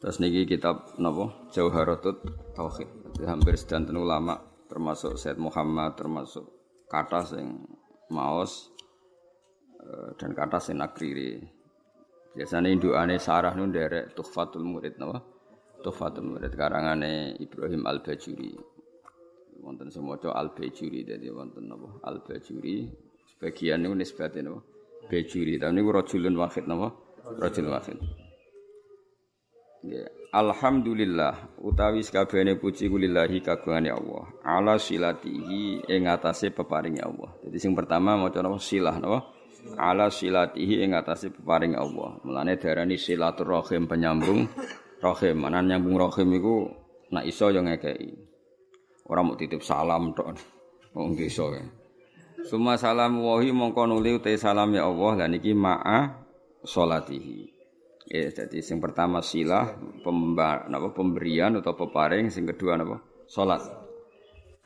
Terus niki kitab napa Jauharatut Tauhid. Jadi hampir sedanten ulama termasuk Said Muhammad termasuk kata sing maos eh, dan kata sing nakriri. Biasanya indukane sarah nu nderek Tuhfatul Murid napa? Tuhfatul Murid karangane Ibrahim Al-Bajuri. Wonten maca Al-Bajuri dadi wonten napa? Al-Bajuri sebagian niku nisbate napa? Bajuri. Tapi niku rajulun wahid napa? Rajul wahid. Ya, Alhamdulillah utawi sakabehane puji kulillahi kagungane Allah. Ala silatihi ing atase peparinge Allah. Jadi sing pertama maca napa silah napa? Ala silatihi ing atase peparinge Allah. Mulane darani silaturahim penyambung rahim. Mana nyambung rahim iku nak iso yo ngekeki. Ora mau titip salam tok. Nggih iso. Suma salam wahi mongko nuli salam ya Allah lan iki ma'a salatihi. Ya, jadi yang pertama silah pemba, pemberian atau peparing, yang kedua napa? Salat.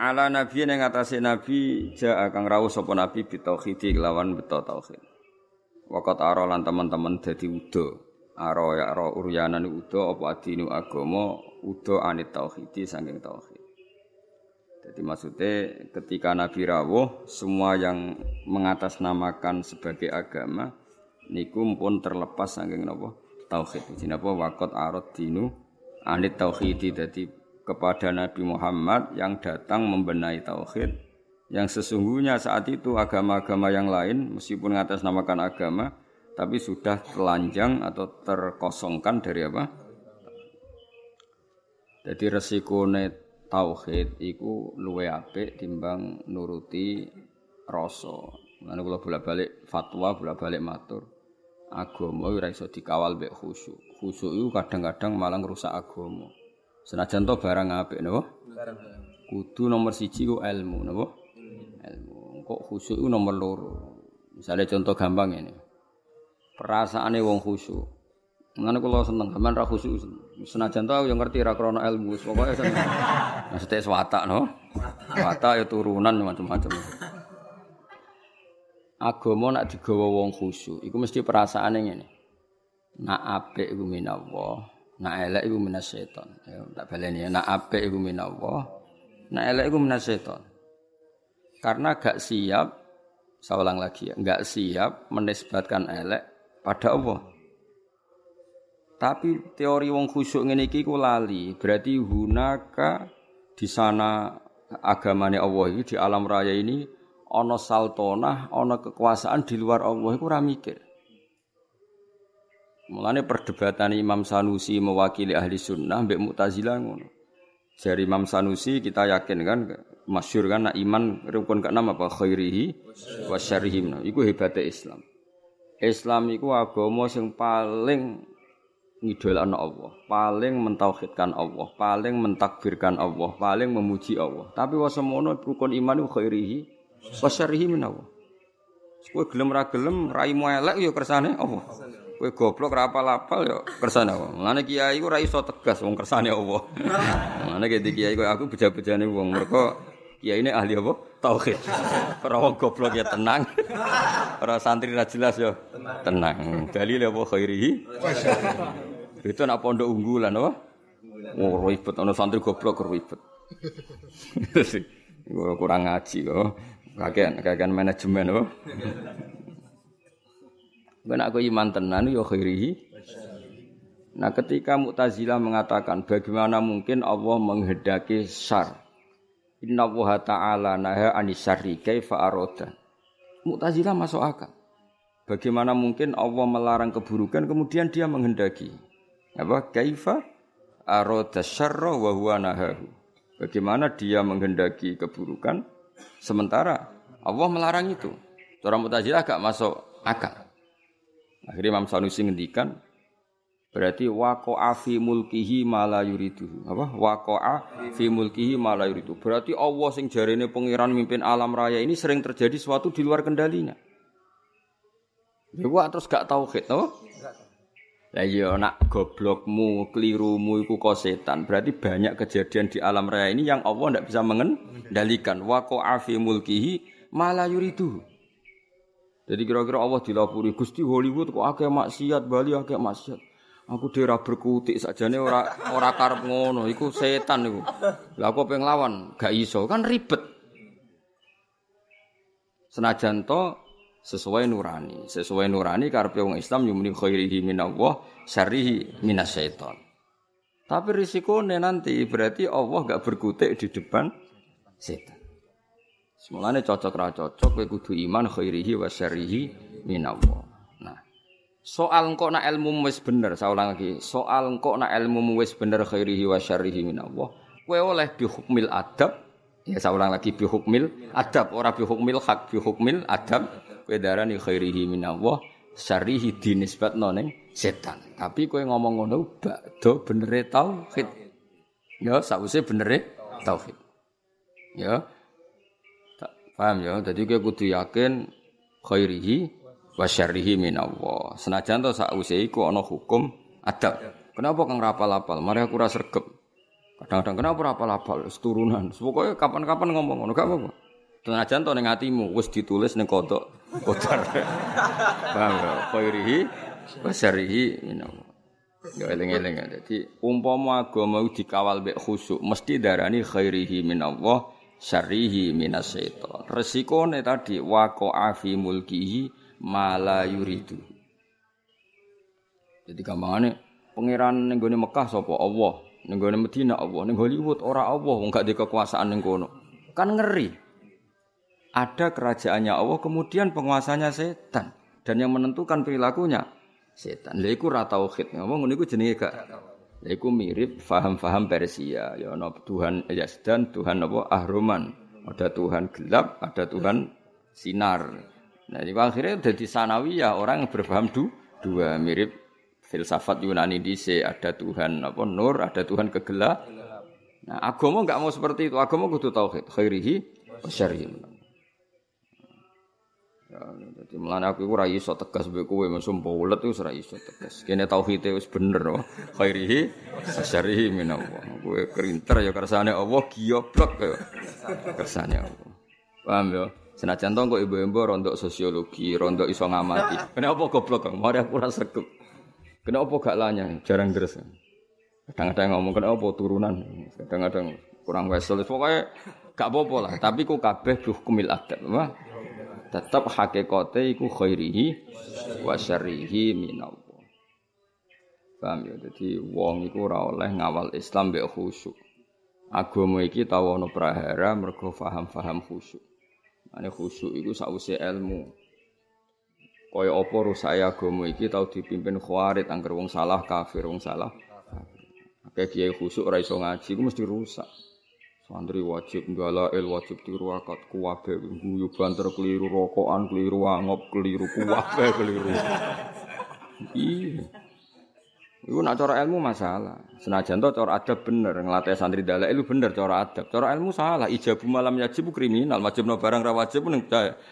Ala nabi yang ngatasi nabi ja akan rawuh sapa nabi bitauhid lawan beto tauhid. Wakat aro lan teman-teman dadi udo. Aro ya aro uryanan udo apa adinu agama udo anit tauhidi saking tauhid. Jadi maksudnya ketika Nabi rawuh semua yang mengatasnamakan sebagai agama niku pun terlepas saking napa tauhid. Jadi apa wakot arot dinu anit tauhidi jadi kepada Nabi Muhammad yang datang membenahi tauhid yang sesungguhnya saat itu agama-agama yang lain meskipun namakan agama tapi sudah telanjang atau terkosongkan dari apa? Jadi resikone tauhid iku luwe apik timbang nuruti rasa. Lan kula bolak-balik fatwa, bolak-balik matur agama ora iso dikawal mbek khusyuk. Khusyuk itu kadang-kadang malah ngrusak agama. Senajan to barang apik napa? Barang. Kudu nomor siji ku ilmu napa? Ilmu. Kok khusyuk itu nomor loro. Misalnya contoh gampang ini. Perasaane wong khusyuk. Mengenai kalau seneng, gaman ra khusyuk. Senajan tau yang ngerti ra krono ilmu, pokoknya seneng. Maksudnya swata no. Swata ya turunan macam-macam agama nak digawa wong khusyuk iku mesti perasaane ngene. Nak apik iku minallah nak elek iku minasyaiton ya tak baleni ya nak apik iku minallah nak elek iku minasyaiton karena gak siap saya lagi ya gak siap menisbatkan elek pada Allah. Tapi teori wong khusyuk ngene iki lali. Berarti hunaka di sana agamane Allah ini di alam raya ini ana saltonah, ana kekuasaan di luar Allah iku ora mikir. Mulane perdebatan Imam Sanusi mewakili ahli sunnah mbek Mu'tazilah ngono. Dari Imam Sanusi kita yakin kan masyhur kan iman rukun keenam apa khairihi wa syarrihi. Iku hebatnya Islam. Islam iku agama sing paling ngidolakno Allah, paling mentauhidkan Allah, paling mentakbirkan Allah, paling memuji Allah. Tapi wasemono rukun iman iku khairihi Wasyarihi minawa. Kowe gelem ra gelem raimu elek ya kersane apa? Kowe goblok ra apal-apal ya kersane apa? Mulane kiai ku ra iso tegas wong kersane apa. Mulane ki kiai kowe aku beja-bejane wong mergo kiai ini ahli apa? Tauhid. Ora wong goblok ya tenang. Ora santri ra jelas ya tenang. Dalil apa khairihi? Itu nak pondok unggulan apa? Oh, ribet ana santri goblok ribet. kurang ngaji kok. Kakean, kakean manajemen oh. Ben aku iman tenan yo khairihi. Nah, ketika Mu'tazilah mengatakan bagaimana mungkin Allah menghendaki syar. Inna Allah ta'ala naha anisari kaifa aroda. Mu'tazilah masuk akal. Bagaimana mungkin Allah melarang keburukan kemudian dia menghendaki. Apa? Kaifa aroda syarra wa huwa nahahu. Bagaimana dia menghendaki keburukan Sementara Allah melarang itu. Orang Mu'tazilah agak masuk akal. Akhirnya Imam Sanusi ngendikan Berarti waqa'a fi mulkihi ma la yuridu. Apa? Waqa'a fi mulkihi ma la yuridu. Berarti Allah sing jarene pangeran mimpin alam raya ini sering terjadi sesuatu di luar kendalinya. Ya terus gak tauhid, apa? Lah iya nak goblokmu, kelirumu iku kok setan. Berarti banyak kejadian di alam raya ini yang Allah ndak bisa mengendalikan. Waqa'a fi mulkihi ma la yuridu. Jadi kira-kira Allah dilapuri Gusti Hollywood kok akeh maksiat, Bali akeh maksiat. Aku dhewe berkutik sakjane ora ora karep ngono, iku setan iku. Lah aku pengen lawan, gak iso, kan ribet. Senajan to sesuai nurani, sesuai nurani karepe wong Islam yumni khairihi minallah, syarrihi minasyaiton. Tapi risikone nanti berarti Allah gak berkutik di depan setan. Semulane cocok ra cocok kowe kudu iman khairihi wa syarrihi minallah. Soal engkau nak ilmu wis bener, saya ulang lagi. Soal engkau nak ilmu wis bener khairihi wa syarrihi minallah. Kue oleh bihukmil adab, ya saya ulang lagi bihukmil adab, ora bihukmil hak bihukmil adab. Kue darani khairihi minallah, syarrihi dinisbat noneng setan. Tapi kue ngomong ngono bakdo bener tauhid. Ya, sausé bener tauhid. Ya. Paham ya? Jadi kue kudu yakin khairihi wa syarrihi minallah. Senajan to sause iku ana hukum adab. Kenapa kang rapal-apal? Mari aku ora sregep. Kadang-kadang kenapa rapal-apal? Turunan. Pokoke kapan-kapan ngomong ngono gak apa-apa. Senajan to ning atimu wis ditulis ning kodok kodar. Paham ya? Khairihi wa syarrihi minallah. Ya eling-eling dadi umpama agama dikawal mek khusuk mesti darani khairihi minallah syarrihi minasyaiton. Resikone tadi waqa'a fi mulkihi mala yuridu. Jadi gampangane pangeran ning gone Mekah sapa Allah, ning gone Madinah Allah, ning Hollywood ora Allah wong gak di kekuasaan ning kono. Kan ngeri. Ada kerajaannya Allah kemudian penguasanya setan dan yang menentukan perilakunya setan. Lha iku ra tauhid. Ngomong ngono iku jenenge gak Lha iku mirip faham-faham Persia. Ya ana Tuhan Yazdan, Tuhan apa Ahruman. Ada Tuhan gelap, ada Tuhan sinar. Nah, itu akhirnya jadi sanawiyah orang yang berpaham du, dua mirip filsafat Yunani dice ada Tuhan apa nur, ada Tuhan kegelap. Nah, agama enggak mau seperti itu. Agama kudu tauhid, khairihi wa syarrihi. Ya, jadi melane aku ora iso tegas mbek kowe mesum ulet iku ora iso tegas. Kene tauhide wis bener oh. Khairihi syarrihi minallah. Kowe kerinter ya kersane Allah, giyoblok ya. Kersane Allah. Paham ya? Senajan to kok ibu-ibu rontok sosiologi, rontok iso ngamati. Kenapa goblok kok? Mari aku rasa kep. Kenapa gak lanya? Jarang terus. Kadang-kadang ngomong kenapa turunan. Kadang-kadang kurang wesel. Pokoknya gak apa-apa lah. Tapi ku kabeh hukumil adat. Wah. Tetap hakikate iku khairihi wa syarrihi minallah. Paham ya? Jadi wong iku ora oleh ngawal Islam mbek khusyuk. Agama iki tau ana prahara mergo paham-paham khusyuk. Ane khusyuk iku sause ilmu. Kaya apa rusak agama iki tau dipimpin khawarit angger wong salah kafir wong salah. Akeh kiai khusyuk ora iso ngaji iku mesti rusak. Santri wajib el wajib tiru akad kuwabe guyu banter keliru rokokan keliru angop keliru kuwabe keliru. Iya. Iku nak cara ilmu masalah. Senajan to cara adab bener, ngelatih santri dalek itu bener cara adab. Cara ilmu salah. Ijabu malam yajib kriminal, wajib no barang ra wajib ning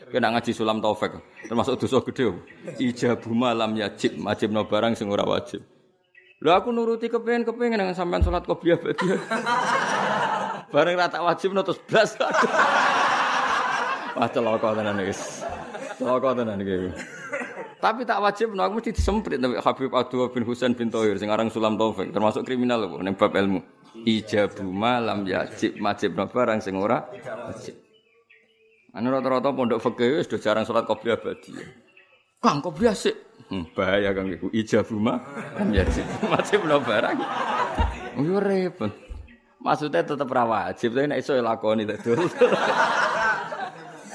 kena ngaji sulam taufik. Termasuk dosa gede. Ijabu malam yajib, wajib no barang sing ora wajib. Lha aku nuruti kepengen kepengen dengan sampean salat qobliyah badiah. barang ra tak wajib no terus blas. Wah celaka tenan guys. Celaka tenan iki. Tapi tak wajib no, aku mesti disemprit tapi Habib Abdul bin Husain bin Tohir sing aran Sulam Taufik termasuk kriminal lho ning bab ilmu. Ijabu malam yajib wajib no barang sing ora wajib. Anu rata-rata pondok fikih wis do jarang salat qobliyah badi. Kang qobliyah sik. Hmm, bahaya Kang iku ijabu malam yajib wajib no barang. Yo repot. Maksudnya tetap ra wajib, tapi nek iso lakoni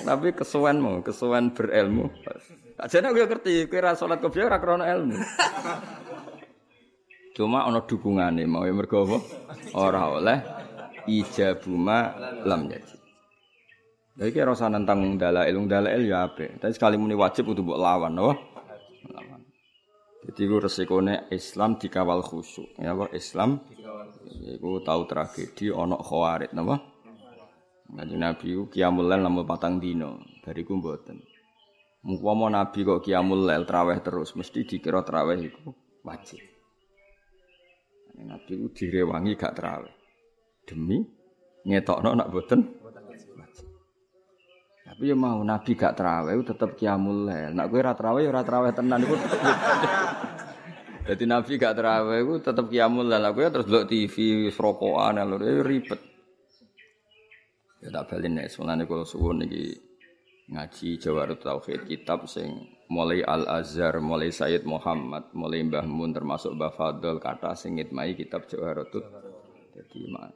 Tapi kesuwen mau, kesuwen berilmu. Ajane aku ngerti, kowe ora salat qobliyah ora krana ilmu. Cuma ana dukungane mau mergo apa? Ora oleh ijabuma lam yaji. Jadi kira rasa nentang dalail, dalail ya apik. Tapi sekali muni wajib kudu mbok lawan, no? Lawan. Jadi itu resikone Islam dikawal khusyuk. Ya apa Islam iku tahu tragedi ana khawarit napa? Kanjeng Nabi ku qiyamul lail namung patang dino, bariku mboten. Mumpama Nabi kok qiyamul lail traweh terus mesti dikira traweh iku wajib. Nabi ku direwangi gak traweh. Demi ngetokno nak boten Tapi ya mau Nabi gak traweh tetep qiyamul lail. Nak kowe ora traweh ya ora traweh tenan iku. Jadi Nabi gak terawih itu tetap kiamul lah. Aku ya terus lihat TV, serokokan, lho ya ribet. Ya tak balin nih, sebenarnya kalau suwun nih ngaji Jawarut Tauhid kitab sing mulai Al Azhar, mulai Sayyid Muhammad, mulai Mbah Mun termasuk Mbah Fadl kata sing ngitmai kitab Jawarut. Jadi mah,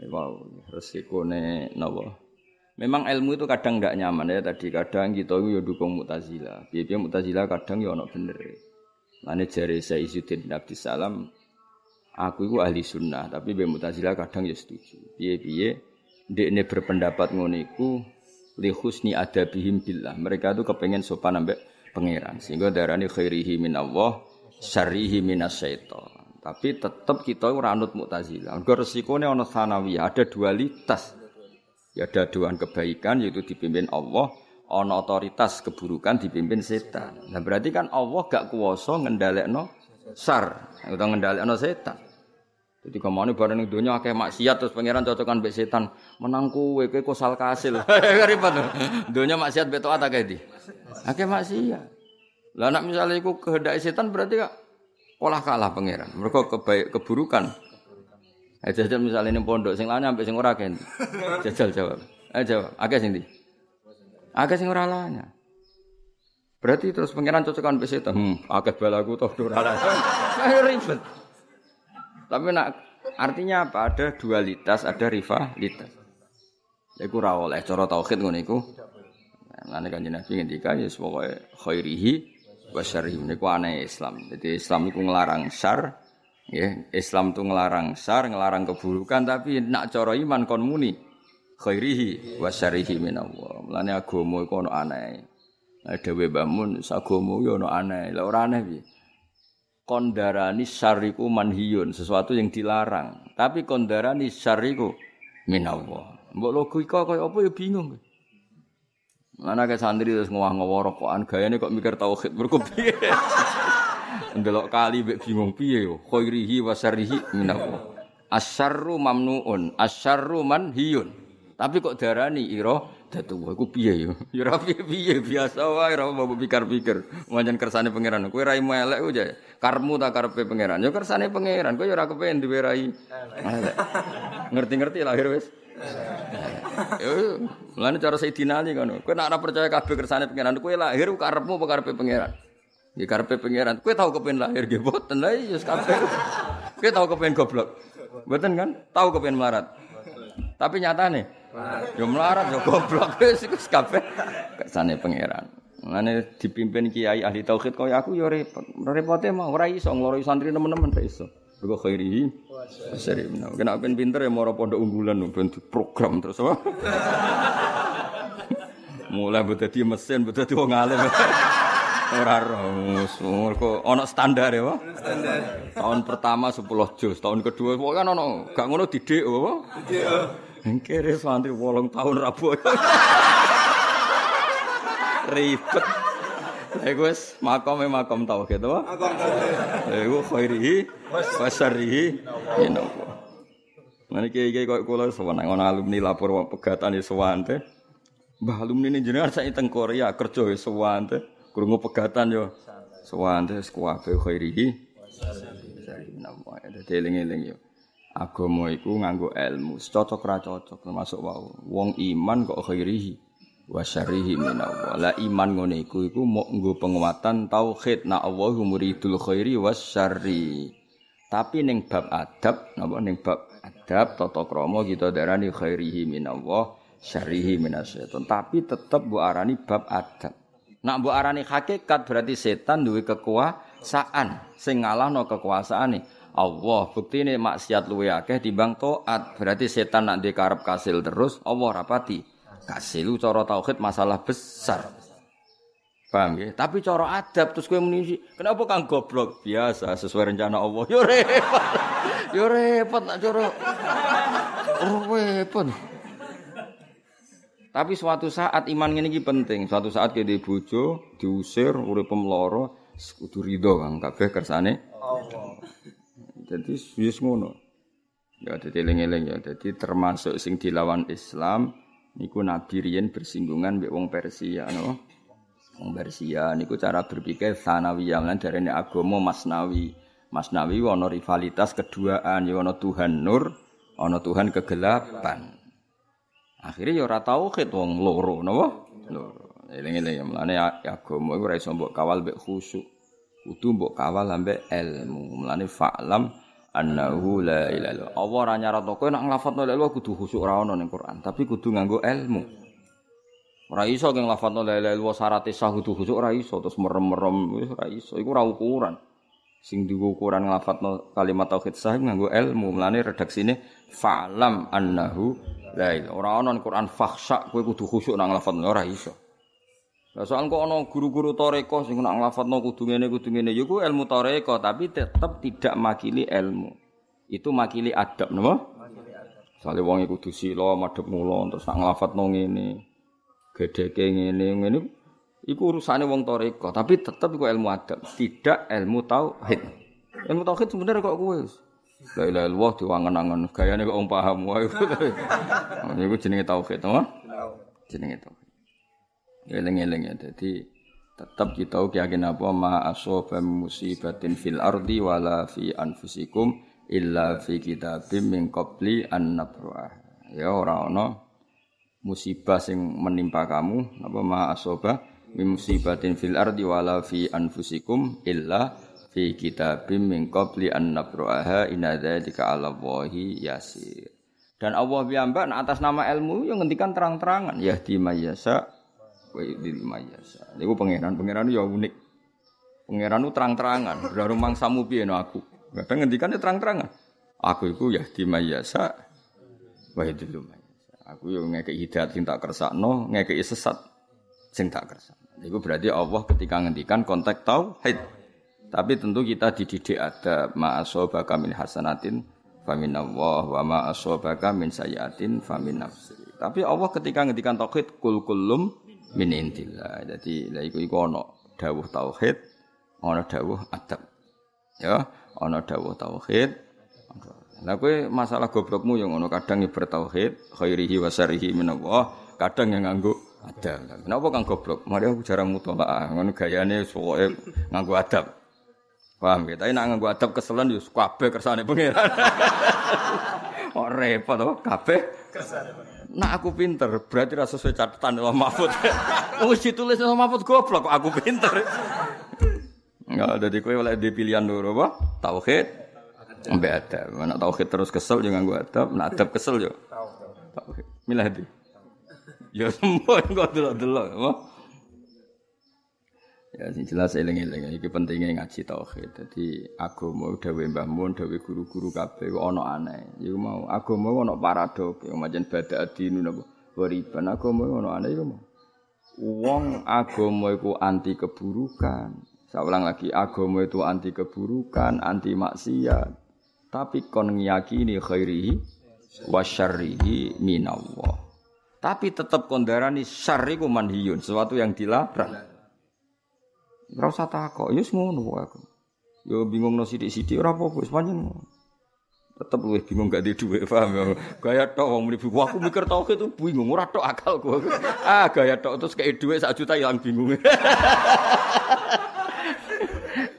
ya wow, resikone nawa. Memang ilmu itu kadang tidak nyaman ya tadi kadang kita itu ya dukung mutazila. Biar mutazila kadang ya ono bener. Lane jari Izzuddin bin Abdissalam, aku itu ahli sunnah, tapi Mbak Mutazilah kadang ya setuju. Piye-piye, ini berpendapat ngoniku li husni adabihim billah. Mereka itu kepengen sopan ambek pangeran. Sehingga darani khairihi min Allah, syarrihi minas syaitan. Tapi tetap kita ora anut Mu'tazilah. Mergo resikone ana ada dualitas. Ya ada dua kebaikan yaitu dipimpin Allah, ana otoritas keburukan dipimpin setan. Nah berarti kan Allah gak kuwasa ngendhalekno sar, utawa ngendhalekno setan. Jadi ke mana bareng ning donya akeh maksiat terus pangeran cocokan mbek setan, menang kowe kowe kosal kasil. Ribet. Donya maksiat beto akeh di. Akeh maksiat. Lah nek misalnya iku kehendak setan berarti kak olah kalah pangeran. Mereka kebaik keburukan. Eh jajal misalnya ini pondok sing lanang sampai sing ora kan. Jajal jawab. Eh jawab. Akeh sing di. Akeh sing ora lanya. Berarti terus pangeran cocokan mbek setan. Hmm, akeh balaku toh ora lanya. Ribet. Tapi nak artinya apa? Ada dualitas, ada rivalitas. Iku ora oleh cara tauhid ngono iku. Lan kanjeng Nabi ngendika ya pokoke khairihi wa syarrihi niku aneh Islam. Jadi Islam iku nglarang syar, ya, Islam tu nglarang syar, nglarang keburukan tapi nak cara iman kon muni khairihi wa syarrihi minallah. Mulane agama iku ono aneh. Dewe bangun sagama yo ono aneh. Lah ora aneh piye? Kondarani syariku manhiyun, sesuatu yang dilarang. Tapi kondarani syariku minallah. Mbok logika kaya apa ya bingung. Mana ke santri terus ngowah-ngowah rokokan gayane kok mikir tauhid mergo piye. Ndelok kali mbek bingung piye yo. Khairihi wa syarrihi minallah. Asyarru mamnuun, asyarru manhiyun. Tapi kok darani ira datu iku piye yo? Ya ora piye-piye biasa wae ora mbok pikir-pikir. Manjen kersane pangeran. Kowe rai melek ku jae. Karmu ta karepe pangeran. Ya kersane pangeran. Kowe ya ora kepen duwe rai. Elek. Ngerti-ngerti lahir wis. Yo, mulane cara Sayyidina Ali ngono. Kowe nek percaya kabeh kersane pangeran, kowe lahir karepmu apa karepe pangeran? Ya karepe pangeran. Kowe tau kepen lahir nggih mboten lha ya kabeh. Kowe tau kepen goblok. Mboten kan? Tau kepen melarat. Tapi nyatane yo melarat yo goblok wis iku kabeh kersane pangeran. Mulane dipimpin kiai ahli tauhid kaya aku yo repot. Repote mah ora iso ngloroi santri nemen-nemen ra iso. Mergo khairihi Seri menawa. Kena ben pinter ya moro pondok unggulan ben program terus apa? Mulai dadi mesin, dadi wong alim. Ora roh, mergo ana standar ya. Standar. Tahun pertama 10 juz, tahun kedua kok kan ana gak ngono didik apa? Didik. Engkere santri 8 tahun rabu. Ribet. Iku wis makome makom tauhid apa? Makom tauhid. Iku khairihi wa syarrihi minallah. Mane kiai-kiai kok kula sewenang ana alumni lapor pegatan sewante. Mbah alumni ini jenengan sak teng Korea kerja ya sewante. Krungu pegatan yo sewante kuwabe khairihi wa syarrihi minallah. Dadi eling-eling yo. Agama iku nganggo ilmu, cocok ra cocok termasuk wau. Wong iman kok khairihi wa syarrihi minallah. La iman ngene iku iku mok nggo penguatan tauhid na Allahu muridul khairi was syarri. Tapi ning bab adab napa ning bab adab tata krama kita darani khairihi minallah syarrihi minasyaiton. Tapi tetep mbok arani bab adab. Nak mbok arani hakikat berarti setan duwe kekuasaan sing ngalahno kekuasaane Allah. Buktine maksiat luwe akeh timbang taat. Berarti setan nak dikarep kasil terus Allah rapati Kasilu cara tauhid masalah besar. Paham ya? Tapi cara adab terus kowe muni kenapa kang goblok? Biasa sesuai rencana Allah. Yo repot. Yo repot nak cara. Repot. Tapi suatu saat iman ini penting. Suatu saat kita bojo diusir urip pemloro kudu ridho Kang kabeh kersane Allah. Jadi wis ngono. Ya dadi eling-eling ya. Dadi termasuk sing dilawan Islam niku Nabi riyen bersinggungan mbek wong Persia no. Wong Persia niku cara berpikir sanawiyah lan darane agama masnawi. Masnawi ana rivalitas keduaan ya Tuhan nur, ana Tuhan kegelapan. Akhirnya ya ora tauhid wong loro napa? Loro. Eling-eling ya mlane agama iku ora iso mbok kawal mbek khusyuk. Kudu mbok kawal ambek ilmu. Mlane fa'lam annahu la ilaha illallah. Allah ora nyarat kowe nek nglafadzno la ilaha kudu khusyuk ora ono ning Quran, tapi kudu nganggo ilmu. Ora iso keng lafadzno la ilaha illallah syarat sah kudu khusuk ora iso terus merem-merem wis ora iso iku ora ukuran. Sing digo ukuran nglafadzno kalimat tauhid sah nganggo ilmu. Mulane redaksine fa'lam annahu la ilaha ora ana Quran fakhsha kowe kudu khusuk nang lafadzno ora iso. Lah soal kok ana guru-guru toreko sing nak nglafadzno kudu ngene kudu ngene. Ya ku ilmu toreko tapi tetap tidak makili ilmu. Itu makili adab napa? Soale wong iku kudu sila madhep mula terus nak nglafadzno ngene gedeke ngene ngene. Iku urusane wong toreko tapi tetep iku ilmu adab tidak ilmu tauhid. Ilmu tauhid sebenarnya kok kowe la ilaha illallah diwangen-angen gayane kok wong paham wae. Iku jenenge tauhid to jenenge tauhid eling-eling ya. Dadi tetap kita yakin apa ma asoba musibatin fil ardi wala fi anfusikum illa fi kitabim min qabli an nabrah ya ora ana musibah sing menimpa kamu apa ma asoba min musibatin fil ardi wala fi anfusikum illa fi kitabim min qabli an nabraha inna dzalika 'ala Allahi yasir. Dan Allah piyambak atas nama ilmu yang ngendikan terang-terangan. Ya di mayasa wa di mayasa. Niku pangeran-pangeran ya unik. Pangeran terang-terangan, berarti mangsamu piye no aku. Kadang ngendikannya terang-terangan. Aku itu ya di mayasa wa di Aku yo ngekeki hidayat sing tak kersakno, ngekeki sesat sing tak kersakno. Iku berarti Allah ketika ngendikan konteks tauhid. Tapi tentu kita dididik ada ma'asobaka min hasanatin famin Allah wa ma'asobaka min sayatin famin nafsi. Tapi Allah ketika ngendikan tauhid kul kulum min intillah. Jadi la iku iku ana dawuh tauhid, ana dawuh adab. Ya, ana dawuh tauhid, Lah kowe masalah goblokmu yang ngono kadang nyebar tauhid, khairihi wa syarihi min Allah, kadang yang nganggo adab. Kenapa kang goblok? Mari aku jarang mutolaah, ngono gayane soe nganggo adab. Paham ya? Tapi nak nganggo adab keselan yo kabeh kersane pangeran. Kok repot to kabeh kersane Nak aku pinter, berarti rasa sesuai catatan Allah Mahfud. Wis ditulis Allah Mahfud goblok aku pinter. Enggak, jadi kowe oleh di pilihan loro apa? Tauhid, Ambek adab. Mana tauhid terus kesel jangan gua adab, nak adab kesel yo. Tauhid. Milah di. Ya semua kok delok-delok, apa? Ya sing jelas eling-eling iki pentingnya ngaji tauhid. Dadi agama dawuh Mbah Mun, dawuh guru-guru kabeh ana aneh. Iku mau agama ana paradok, macam badak adinu napa. Wariban agama ana aneh iku mau. Wong agama iku anti keburukan. Saya ulang lagi, agama itu anti keburukan, anti maksiat tapi kon ngiyakini khairihi wa syarrihi minallah. Tapi tetap kondarani syarri ku manhiyun, sesuatu yang dilarang. Ora usah takok, ya ngono aku. Ya bingung no sithik-sithik ora apa-apa, wis pancen tetep luwih bingung gak di dhuwit paham ya. Gaya tok wong muni aku mikir tauhid itu bingung ora tok akalku. Ah gaya tok terus kayak dhuwit sak juta ilang bingung.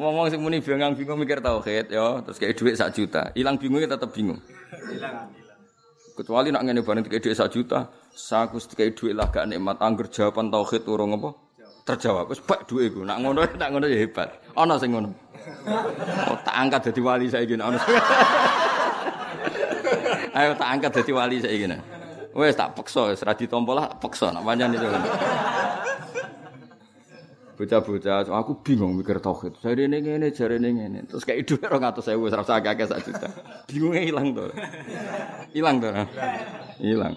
ngomong sing muni bingung bingung mikir tauhid ya, terus kayak duit sak juta. Hilang bingungnya tetap bingung. Hilang. Kecuali nak ngene bareng kayak duit sak juta, saku kayak duit lah gak nikmat angger jawaban tauhid urung apa? Terjawab. Wis bak duit iku. Nak ngono nak ngono ya hebat. Ana sing ngono. Oh, tak angkat dadi wali saiki ana. Ayo tak angkat dadi wali saiki. Wes tak peksa, wis ra ditampa lah peksa nak pancen itu. bocah-bocah aku bingung mikir tauhid jare ning ngene jare ning ngene terus kayak dhuwit 200.000 wis rasa akeh sak juta bingungnya ilang to ilang to ilang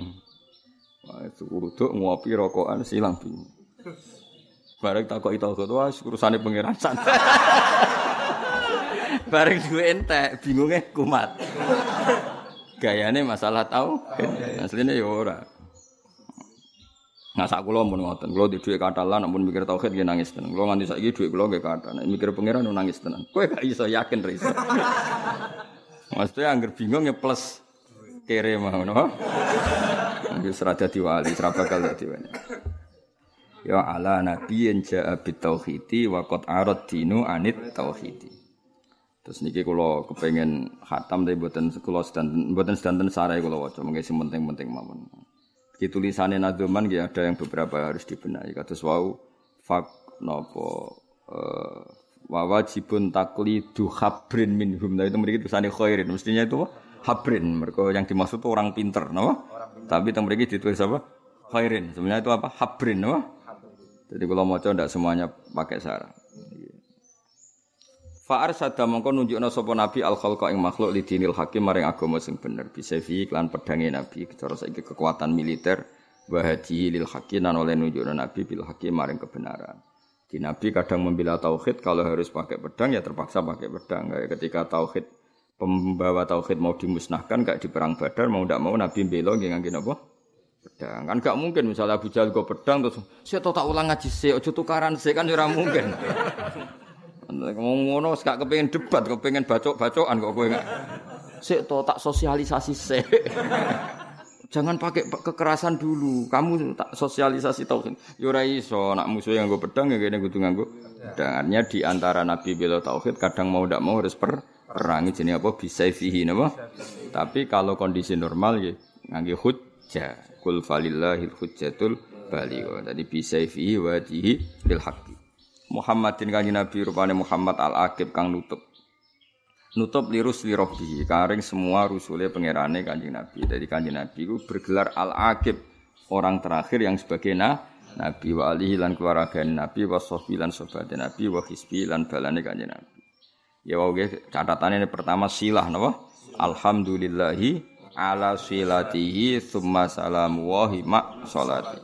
wah itu urut ngopi rokokan silang bingung Bareng takok itu wah urusane pangeran santai. Bareng duwe entek, bingungnya kumat. Gayane masalah tahu, aslinya ya ora. Nah sak kula mun ngoten, kula di dhuwit katalan ampun mikir tauhid nggih nangis tenan. Kula nganti saiki dhuwit kula nggih kathah. Nek mikir pangeran nangis tenan. Kowe gak iso yakin ra iso. Maksudnya angger bingung ya plus kere mau no. Nggih serada diwali, bakal dadi wene. Ya ala nabiyyin ja'a bit tauhidi wa qad arad dinu anit tauhidi. Terus niki kula kepengen khatam tapi mboten kula sedanten mboten sedanten sarai kula waca mengke sing penting-penting mawon. Di tulisannya Nadoman ya ada yang beberapa harus dibenahi. Kata wau fak nopo uh, wawajibun taklidu habrin minhum. Nah itu mereka tulisannya khairin. Mestinya itu habrin. Mereka yang dimaksud orang pinter, no? Tapi yang mereka ditulis apa? Khairin. Sebenarnya itu apa? Habrin, no? Jadi kalau mau coba tidak semuanya pakai sarah. Fa'ar sada mongko nunjukna sapa nabi al khalqa ing makhluk li dinil hakim maring agama sing bener bisa fi iklan pedange nabi cara saiki kekuatan militer wa lil hakim lan oleh nunjukna nabi bil hakim maring kebenaran. Di nabi kadang membela tauhid kalau harus pakai pedang ya terpaksa pakai pedang. Ketika tauhid pembawa tauhid mau dimusnahkan gak di perang Badar mau ndak mau nabi belo nggih ngangge napa? Pedang. Kan gak mungkin misalnya Abu Jahal go pedang terus saya tak ulang ngaji sik aja tukaran sik kan ora mungkin. Ngomong ngono gak kepengin debat, kepengin bacok-bacokan kok kowe gak. Sik to tak sosialisasi sik. Jangan pakai kekerasan dulu. Kamu tak sosialisasi tauhid. Yo ora iso, nak musuh yang gue pedang ya kene kudu nganggo pedang. di antara nabi bela tauhid kadang mau ndak mau harus per perang jenenge apa bisa fihi napa. Tapi kalau kondisi normal ya ngangge hujjah. Kul falillahil hujjatul baligh. Tadi bisa fihi wajhi lil haqqi. Muhammadin kanjeng Nabi rupane Muhammad al-Aqib kang nutup. Nutup lirus lirobi, karing semua rusule pangerane kanjeng Nabi. Dari kanjeng Nabi itu bergelar al-Aqib, orang terakhir yang sebagai nah, Nabi wa alihi lan keluarga Nabi wa sahbi lan sobat Nabi wa hisbi lan balane kanjeng Nabi. Ya wae catatannya ini pertama silah napa? Alhamdulillahi ala silatihi thumma salamu wa hima salati.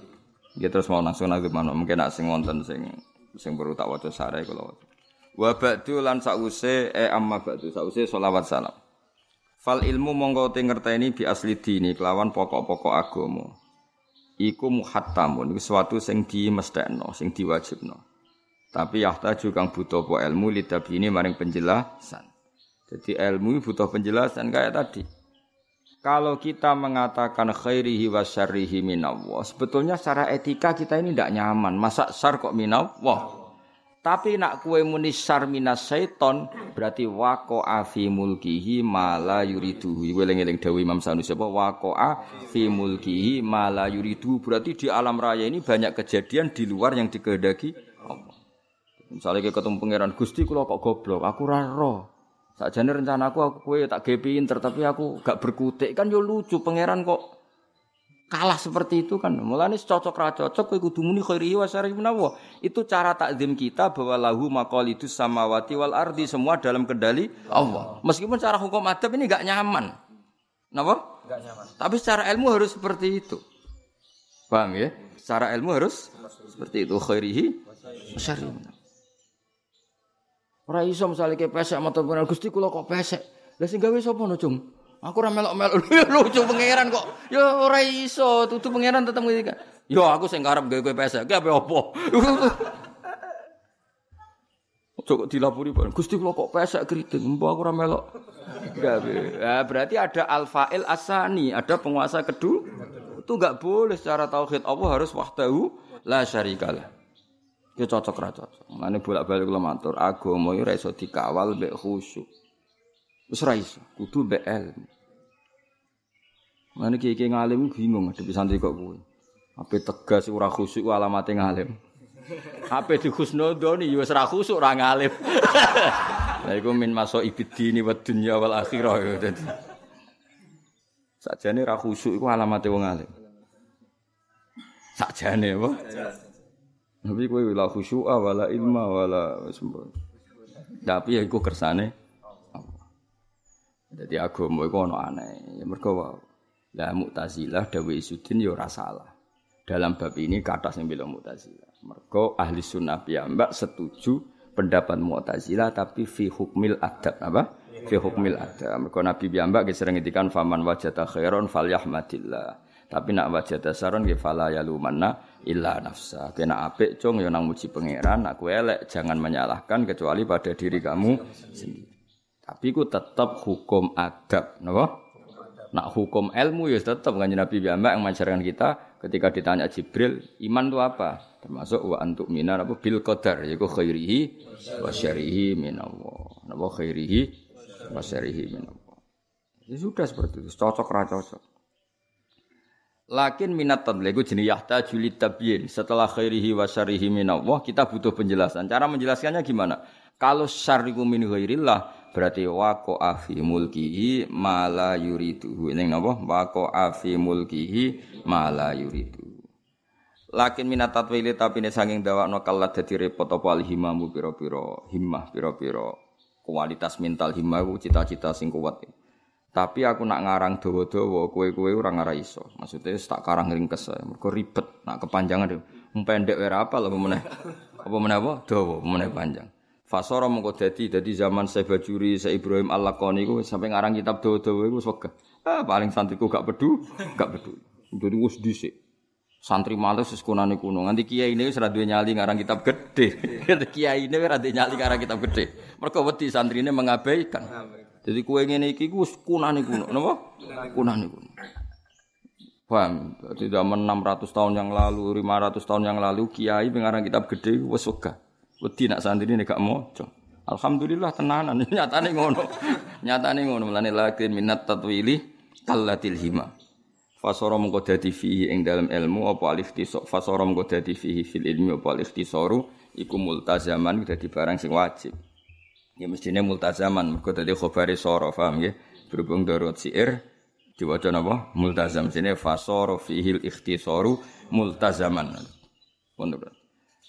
Gitu terus mau langsung nang mana mungkin nak sing wonten sing sing perlu tak waca sarai kula waca. Wa ba'du lan sause e amma ba'du sause selawat salam. Fal ilmu monggo te ngerteni bi asli dini kelawan pokok-pokok agama. Iku muhattamun iku suatu sing dimestekno, sing diwajibno. Tapi yahtaju kang butuh po ilmu lidabini maring penjelasan. Jadi ilmu butuh penjelasan kayak tadi. Kalau kita mengatakan khairihi wa syarrihi minallah, sebetulnya secara etika kita ini tidak nyaman. Masa syar kok minallah? Tapi nak kue muni syar minas syaiton, berarti wako afi mulkihi mala yuriduhu. Weleng-eleng dawi Imam Sanusi apa? Wako afi mulkihi mala yuriduhu. Berarti di alam raya ini banyak kejadian di luar yang dikehendaki Allah. Misalnya ketemu pangeran Gusti, kalau kok goblok, aku raro. Sakjane rencanaku aku kowe tak gawe pinter tapi aku gak berkutik kan yo lucu pangeran kok kalah seperti itu kan. Mulane cocok ra cocok kowe kudu muni khairi wa syarri menawa. Itu cara takdim kita bahwa lahu maqalidus samawati wal ardi semua dalam kendali Allah. Meskipun cara hukum adab ini gak nyaman. Napa? Gak nyaman. Tapi secara ilmu harus seperti itu. Paham ya? Secara ilmu harus seperti itu khairihi wa syarri Ora iso misale ke pesek mata pengen Gusti kula kok pesek. Lah sing gawe sapa no, Cung? Aku ora melok-melok lucu pangeran kok. Ya ora iso, tutu pangeran tetep ngerti. Yo aku sing karep gawe kowe pesek. Ki apa opo? Cok dilapuri Pak. Gusti kula kok pesek keriting. Mbok aku ora melok. Ya, berarti ada al-fa'il asani, ada penguasa kedua. Itu enggak boleh secara tauhid Allah harus wahdahu la syarikalah. Ya cocok ra cocok. Mane bolak-balik kula matur, agama ora iso dikawal mbek khusyuk. Wis ra iso, kudu mbek ilmu. Mane kiye ngalim bingung ngadepi santri kok kuwi. Ape tegas ora khusyuk alamate ngalim. Ape dikhusnudoni ya wis ra khusyuk ora ngalim. Lah iku min maso ibidini wa dunya wal akhirah ya dadi. Sakjane ra khusyuk iku alamate wong alim. Sakjane apa? Tapi kowe la khusyu'a wala ilma wala. Tapi ya iku kersane Jadi agama iku ana aneh. Ya mergo Lah Mu'tazilah dawe Isudin ya ora salah. dalam bab ini kata yang bilang Mu'tazilah. Mergo ahli sunnah piyambak setuju pendapat Mu'tazilah tapi fi hukmil adab apa? Fi hukmil adab. Mergo Nabi piyambak sering ngendikan faman wajata khairon falyahmadillah. Tapi nak wajata saron nggih fala yalumanna illa nafsa. Kena apik cung ya nang muji pangeran, kowe elek jangan menyalahkan kecuali pada diri kamu sendiri. Tapi ku tetap hukum adab, napa? Nak hukum ilmu ya tetap kan Nabi piyambak yang mengajarkan kita ketika ditanya Jibril, iman itu apa? Termasuk wa antuk minar apa bil qadar yaiku khairihi wa syarihi minallah. Napa khairihi wa syarihi minallah. Ya sudah seperti itu, cocok ra cocok. Lakin minat tadliku jenis yahta tabyin. Setelah khairihi wa syarihi minallah, kita butuh penjelasan. Cara menjelaskannya gimana? Kalau syariku min ghairillah, berarti wako afi mulkihi mala yuridu ini napa wako afi mulkihi mala yuridu lakin minat tatwili tapi ini saking dawakno kalat dadi repot apa alhimamu piro-piro himmah piro-piro kualitas mental himmah cita-cita sing kuat tapi aku nak ngarang dawa-dawa kowe-kowe ora ngara iso maksudnya tak karang ringkes mergo ribet nak kepanjangan pendek ora apa lho meneh apa meneh apa dawa meneh panjang Fasara mengko dadi dadi zaman saya Bajuri, saya Ibrahim Al-Laqani iku sampai ngarang kitab dawa-dawa iku wis Ah paling santriku gak pedu, gak pedu. Jadi wis dhisik. Santri males wis kunane kuno. Nganti kiai ini wis ora duwe nyali ngarang kitab gede. kiai ini ora duwe nyali ngarang kitab gede. Mergo wedi santrine mengabaikan. Jadi kue ngene iki ku kunane kuno, napa? Kunane kuno. Paham? Jadi zaman 600 tahun yang lalu, 500 tahun yang lalu kiai pengarang kitab gede wis wegah. Wedi nak santri ini gak maca. Alhamdulillah tenanan nyatane ngono. nyatane ngono mulane lakin minat tatwili kallatil hima. Fasara mengko dadi fihi ing dalam ilmu apa alif tisok fasara mengko dadi fihi fil ilmi apa alif tisoru iku multazaman dadi barang sing wajib. Ya mestine multazaman mergo dadi khabari sara paham nggih. Berhubung darut siir diwaca napa? Multazam sine fasara fihi ikhtisaru multazaman. Pondok.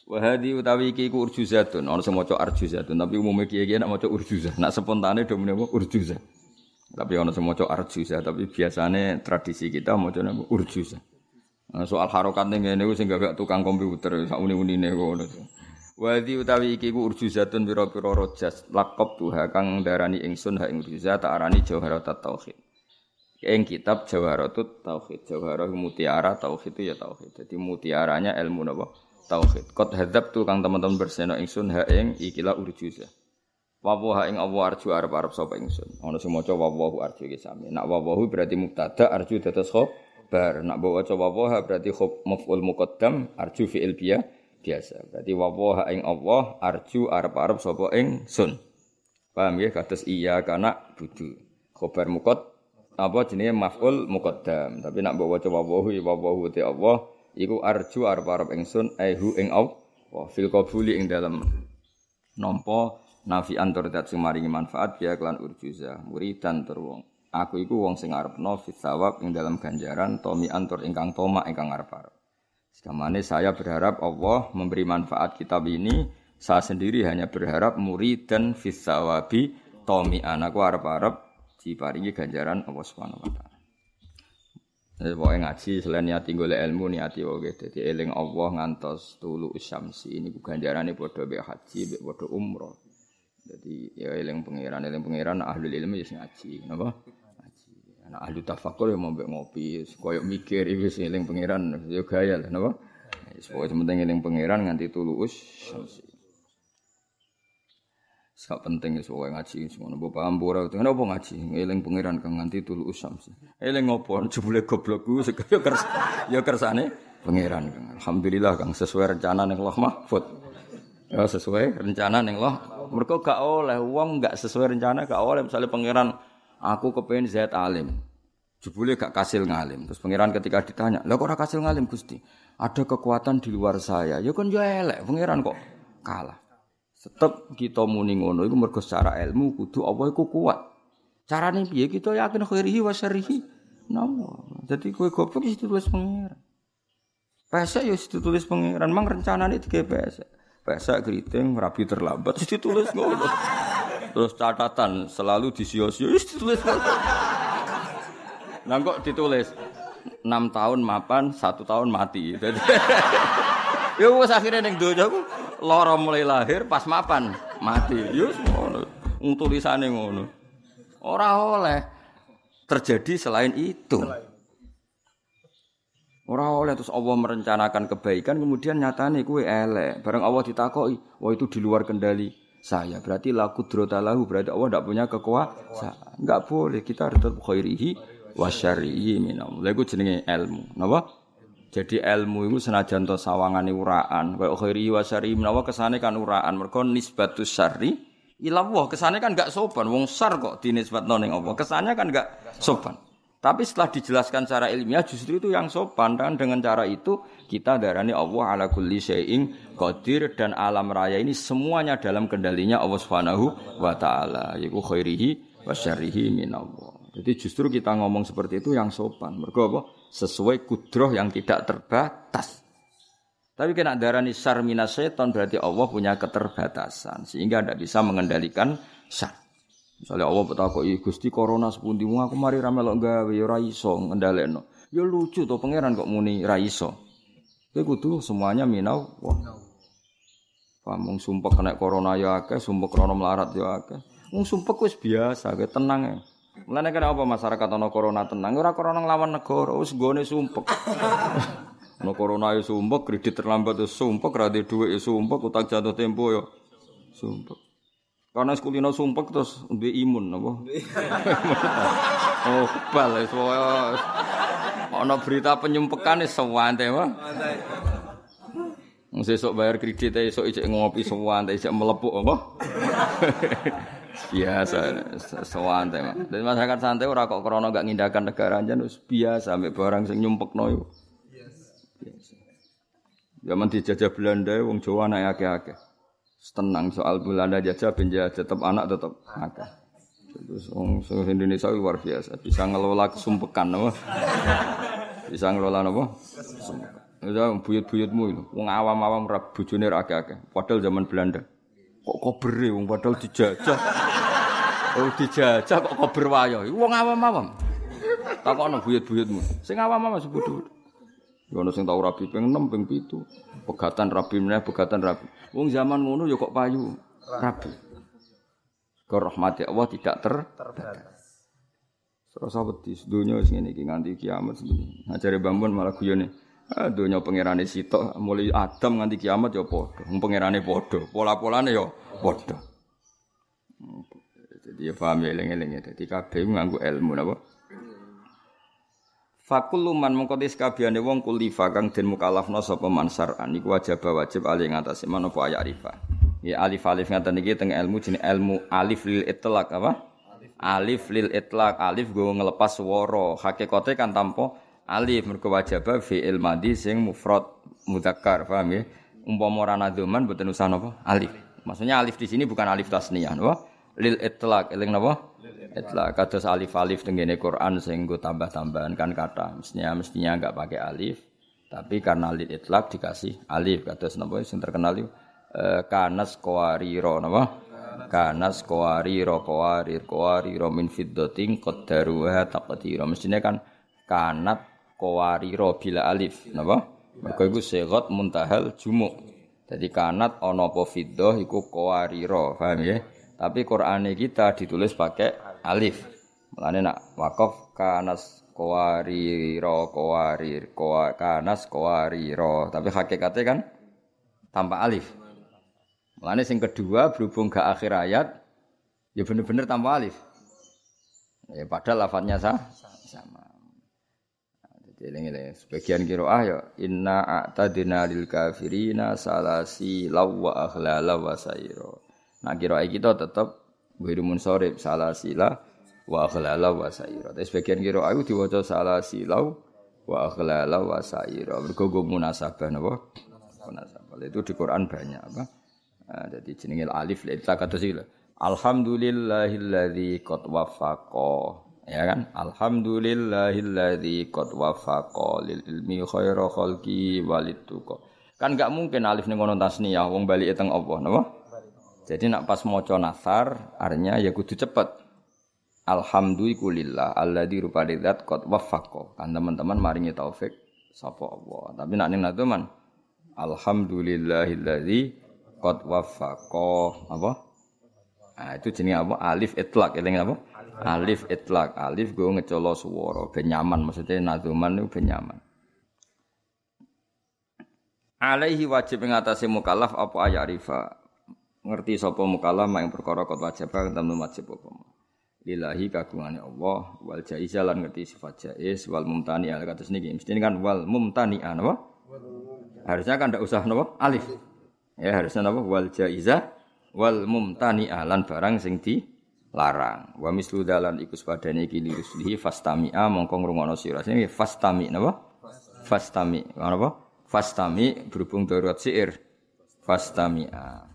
Wahadi utawi iki ku urjuzatun, ana sing arjuzatun, tapi umumnya kiai-kiai nak maca urjuzah. Nak spontane do menapa urjuzah. Tapi ana sing maca arjuzah, tapi biasane tradisi kita maca napa urjuzah. Nah, soal harokat ning ngene sing gak tukang komputer sak uni-unine ngono. Wadi utawi iki ku urjuzatun pira-pira rojas lakop tuha kang darani ingsun ha ing urjuzah tak arani tauhid. Ing kitab jawharatut tauhid. Jawharah mutiara tauhid itu ya tauhid. Jadi mutiaranya ilmu napa? tauhid. Kot hadap tu kang teman-teman berseno ingsun ha ing ikilah urjuza. Wawo ha ing Allah arju arep arep sapa ingsun. Ana sing maca wawahu arju iki sami. Nak wawahu berarti mubtada arju dados khabar. Nak bawa wawaha berarti khob maf'ul muqaddam arju fi'il biya biasa. Berarti wawaha ing Allah arju arep arep sapa ingsun. Paham ya kados iya kana budu. Khobar muqad apa jenenge maf'ul muqaddam. Tapi nak bawa maca wawahu wawahu te Allah iku arju arep-arep ingsun ehu ing Allah fil qabuli ing dalam nampa nafi antur dat sing maringi manfaat ya kelan urjuza muridan tur wong aku iku wong sing arepno fit sawab ing dalam ganjaran tomi antur ingkang toma ingkang arep-arep Sekamane saya berharap Allah memberi manfaat kitab ini saya sendiri hanya berharap murid dan fisawabi tomi anakku arep-arep diparingi ganjaran Allah Subhanahu wa taala Jadi pokoknya ngaji selain niati golek ilmu niati oke. Jadi eling Allah ngantos tulu usyamsi ini bukan jarane bodoh be haji be bodoh umroh. Jadi ya eling pangeran eling pangeran ahli ilmu ya ngaji, napa? Anak ahli tafakur ya mau ngopi, koyok mikir iki sing eling pangeran ya gaya lah napa? Wis pokoke penting eling pangeran nganti tulu usyamsi. Sak penting wis wae ngaji semono mbok paham ora kenapa ngaji eling pangeran kang nganti tulu usam sih. Eling ngopo jebule goblokku ya kers ya kersane pangeran kang. Alhamdulillah kang sesuai rencana ning Allah Mahfud. Ya sesuai rencana ning Allah. Mergo gak oleh wong gak sesuai rencana gak oleh misalnya pangeran aku kepengen zat alim. Jebule gak kasil ngalim. Terus pangeran ketika ditanya, "Lah kok ora kasil ngalim Gusti?" Ada kekuatan di luar saya. Ya kan ya elek pangeran kok kalah. Tetep kita muni ngono iku mergo secara ilmu kudu Allah iku kuat. Carane piye kita yakin khairihi wa syarrihi. Namo. Jadi kowe goblok wis ditulis pengiran. Pesek ya wis ditulis pengiran, mang rencanane dige pesek. Pesek keriting rabi terlambat wis ditulis ngono. Terus catatan selalu disio-sio wis ditulis. Lah kok ditulis enam tahun mapan, satu tahun mati. ya wes akhirnya neng dojo aku loro mulai lahir pas mapan mati. Ya ngono. Tulisane ngono. Ora oleh terjadi selain itu. Ora oleh terus Allah merencanakan kebaikan kemudian nyatane kue elek. Bareng Allah ditakoki, wah itu di luar kendali saya. Berarti laku lahu berarti Allah tidak punya kekuasaan. Enggak boleh kita harus tetap khairihi wa syarrihi minam. Lha jenenge ilmu. Napa? Jadi ilmu itu senajan to sawangane uraan, kaya khairihi wa syarrihi menawa kesane kan uraan. Mergo nisbatus syarri ila Allah, kesane kan enggak sopan. Wong sar kok dinisbatno ning Allah. Kesannya kan enggak sopan. Tapi setelah dijelaskan secara ilmiah justru itu yang sopan dan dengan cara itu kita darani Allah ala kulli syai'in qadir dan alam raya ini semuanya dalam kendalinya Allah Subhanahu wa taala yaiku khairihi wa syarrihi minallah. Jadi justru kita ngomong seperti itu yang sopan. Mergo apa? Sesuai kudroh yang tidak terbatas. Tapi kena darani syar minas setan berarti Allah punya keterbatasan sehingga tidak bisa mengendalikan syar. Misalnya Allah betakoki Gusti corona sepundi aku mari ra melok gawe ya ora iso ngendhalekno. Ya lucu to pangeran kok muni ra iso. Kowe kudu semuanya minau wah. Pamung sumpek kena corona ya akeh, sumpek corona melarat ya akeh. Wong sumpek wis biasa, kowe tenang ya. Mulane kena apa masyarakat ana corona tenang, ora corona nglawan negara, wis gone sumpek. Ana corona ya sumpek, kredit terlambat ya sumpek, ra duwe ya sumpek, utang jatuh tempo ya sumpek. Karena sekulino sumpek terus duwe imun apa? oh, kebal wis ana berita penyumpekan wis sewante mah. Sesuk bayar kredit esuk isik ngopi sewante isik melepuk apa? biasa sewante mah. Dadi masyarakat santai ora kok krana gak ngindakan negara jan wis biasa ambek barang sing nyumpekno yo. Biasa. Zaman dijajah Belanda wong Jawa anak akeh-akeh tenang soal Belanda jajah penjajah tetap anak tetap akeh. Terus wong Indonesia luar biasa bisa ngelola kesumpekan apa? bisa ngelola apa? Kesumpekan. Ya buyut-buyutmu itu. Wong awam-awam ra bojone ra akeh-akeh. Padahal zaman Belanda. Kok kobere wong padahal dijajah. Oh dijajah kok kober wayo. Wong awam-awam. Takokno buyut-buyutmu. Sing awam-awam sebut Ya ana sing tau rabi ping 6 ping 7. Pegatan rabi meneh pegatan rabi. Wong zaman ngono ya kok payu rabi. Ke rahmati Allah tidak ter terbatas. Serasa wedi donya sing ngene iki nganti kiamat sendiri. Ngajare Bambun malah guyone. Ah donya pangerane sitok mulai Adam nganti kiamat ya padha. Wong pangerane padha, pola-polane ya padha. Jadi ya paham ya eling-eling ya. Dadi kabeh nganggo ilmu napa? Fakul luman mengkotis kabiane wong kulifa kang den mukalafno sapa mansaran iku wajib wajib ali ngatasi apa ayat rifa. Ya alif alif ngaten iki teng ilmu jenis ilmu alif lil itlaq apa? Alif lil itlaq alif go ngelepas swara. Hakikate kan tanpa alif mergo wajib fi'il madhi sing mufrad mudzakkar paham ya? Umpama ora nadzuman boten usah napa? Alif. Maksudnya alif di sini bukan alif tasniyah, napa? Lil itlaq eling napa? Itla kados alif-alif tenggene Quran sing nggo tambah-tambahan kan kata. Mestinya mestinya enggak pakai alif, tapi karena lil itlaq dikasih alif kados napa sing terkenal itu e, kanas qawariro napa? Kanas qawariro qawarir qawariro min fiddatin qaddaruha taqdira. Mestinya kan kanat qawariro bila alif napa? Mergo iku segot muntahal jumuk. Jadi kanat ana apa fiddah iku paham ya? Tapi Qur'ane kita ditulis pakai alif. Mulane nak wakaf kanas qawariro qawarir qawa kanas qawariro. Tapi hakikatnya kan tanpa alif. Mulane sing kedua berhubung ke akhir ayat ya bener-bener tanpa alif. Ya padahal lafadznya sah, sama. Jadi ini sebagian kiroah ya inna a'tadina lil kafirina salasi lawa akhlala wa sayro. Nah kiroah kita tetap Wiru munsorib salah sila wa akhlala wa saira. Tapi sebagian kira aku diwaca salah silau wa akhlala wa saira. Mergo munasabah napa? Munasabah. Itu di Quran banyak apa? Nah, jadi jenenge alif la kata sila. Alhamdulillahilladzi qad wafaqa. Ya kan? Alhamdulillahilladzi qad wafaqa lil ilmi khaira khalqi. Kan gak mungkin alif ning ngono tasniyah wong bali teng Allah, napa? Jadi nak pas maca nasar, artinya ya kudu cepet. Alhamdulillah alladzi rupane zat qad waffaqo. Kan teman-teman maringi taufik sapa Allah. Tapi nak ning naduman Alhamdulillahilladzi qad waffaqo apa? Nah, itu jenis apa? Alif itlak, eling apa? Alif itlak. Alif gue ngecolo swara ben nyaman maksudnya naduman itu ben nyaman. Alaihi wajib mengatasi mukallaf apa ayat rifa. Ngerti sapa mukallaf mak perkara kot wajib kang temen wajib apa. Lillahi kagungane Allah wal jaiza lan ngerti sifat jaiz wal mumtani al kados niki. Mesti kan wal mumtani apa? Harusnya kan ndak usah napa? Alif. Ya harusnya napa? Wal jaiza wal mumtani alan barang sing di larang wa mislu dalan iku sepadane iki liruslihi fastami'a mongko ngrungokno sira sing fastami napa fastami napa fastami berhubung darurat syair fastami'a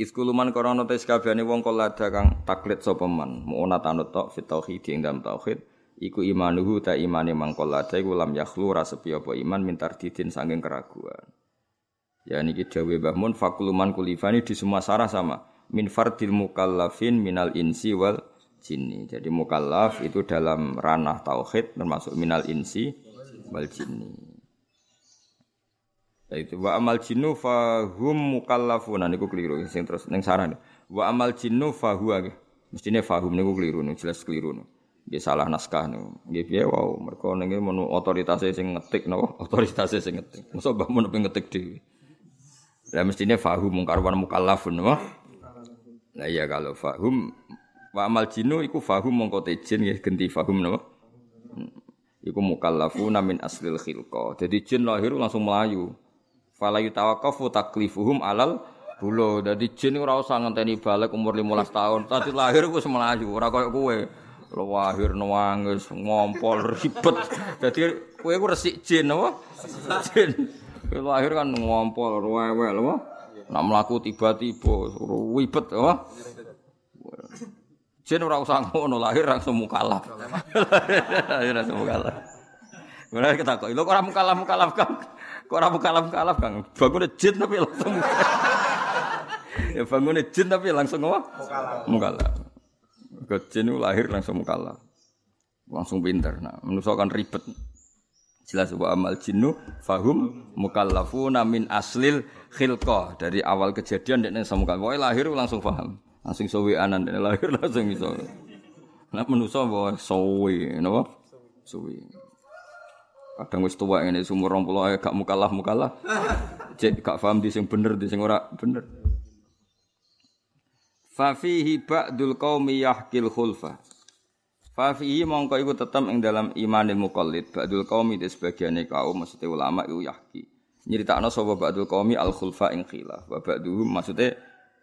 Iskuluman korona tes kabehane wong kolada kang taklit sapa man mu'ona tanut tok fit tauhid ing dalam tauhid iku imanuhu ta imane mangkolada iku lam yakhlu ra apa iman mintar didin saking keraguan Ya niki dawe Mbah Mun fakuluman kulifani di semua sarah sama. Min fardil mukallafin minal insi wal jinni. Jadi mukallaf itu dalam ranah tauhid termasuk minal insi wal jinni. Itu wa amal jinnu fahum mukallafuna niku keliru sing terus ning sarah. Wa amal jinnu fahuwa mestine fahum niku keliru nih jelas keliru. Dia salah naskah nih. Dia piye wow mereka nengi menu otoritasnya sing ngetik no otoritasnya sing ngetik. Masa mbah mun ngetik dhewe. Lah mestine fahum mungkarwan mukallafun wah. Lah iya kalau fahum wa amal jinu iku fahum mongko jin ya genti fahum napa? Hmm. Iku mukallafuna min aslil khilqa. Jadi jin lahir langsung melayu. Fala yutawaqqafu taklifuhum alal bulo. Dadi jin ora usah ngenteni balik umur 15 tahun. Tadi lahir wis melayu, ora koyo kowe. lahir nangis ngompol ribet. Dadi kowe ku resik jin apa? Jin. lahir kan ngompol rewel apa? Nak mlaku tiba-tiba wibet apa? Jen ora usah ngono lahir langsung mukalaf. lahir langsung mukalaf. Mulai kita kok, lo kok ora mukalaf mukalaf kang? Kok ora mukalaf mukalaf kang? Bangun jin tapi langsung ya bangun jin tapi langsung apa? Mukalaf. Mukalaf. Ke jin lahir langsung mukalaf. Langsung pinter. Nah, manusia kan ribet. Jelas wa amal jinnu fahum mukallafuna min aslil khilqah. Dari awal kejadian dekne samukal. Pokoke lahir langsung paham. Langsung sowe anan lahir langsung iso. Nek manusa wae sowe, napa? Sowe. Kadang wis tuwa ngene sumur 20 ae gak mukallaf-mukallaf. Cek gak paham di sing bener di sing ora bener. Fa fihi ba'dul qaumi yahkil khulfa. Fafihi mongko iku tetep ing dalam imanil muqallid ba'dul qaumi de sebagiane kaum maksudnya ulama iku yahki. Nyeritakno sapa ba'dul qaumi al khulfa ing khilaf. Wa ba'duhum maksudnya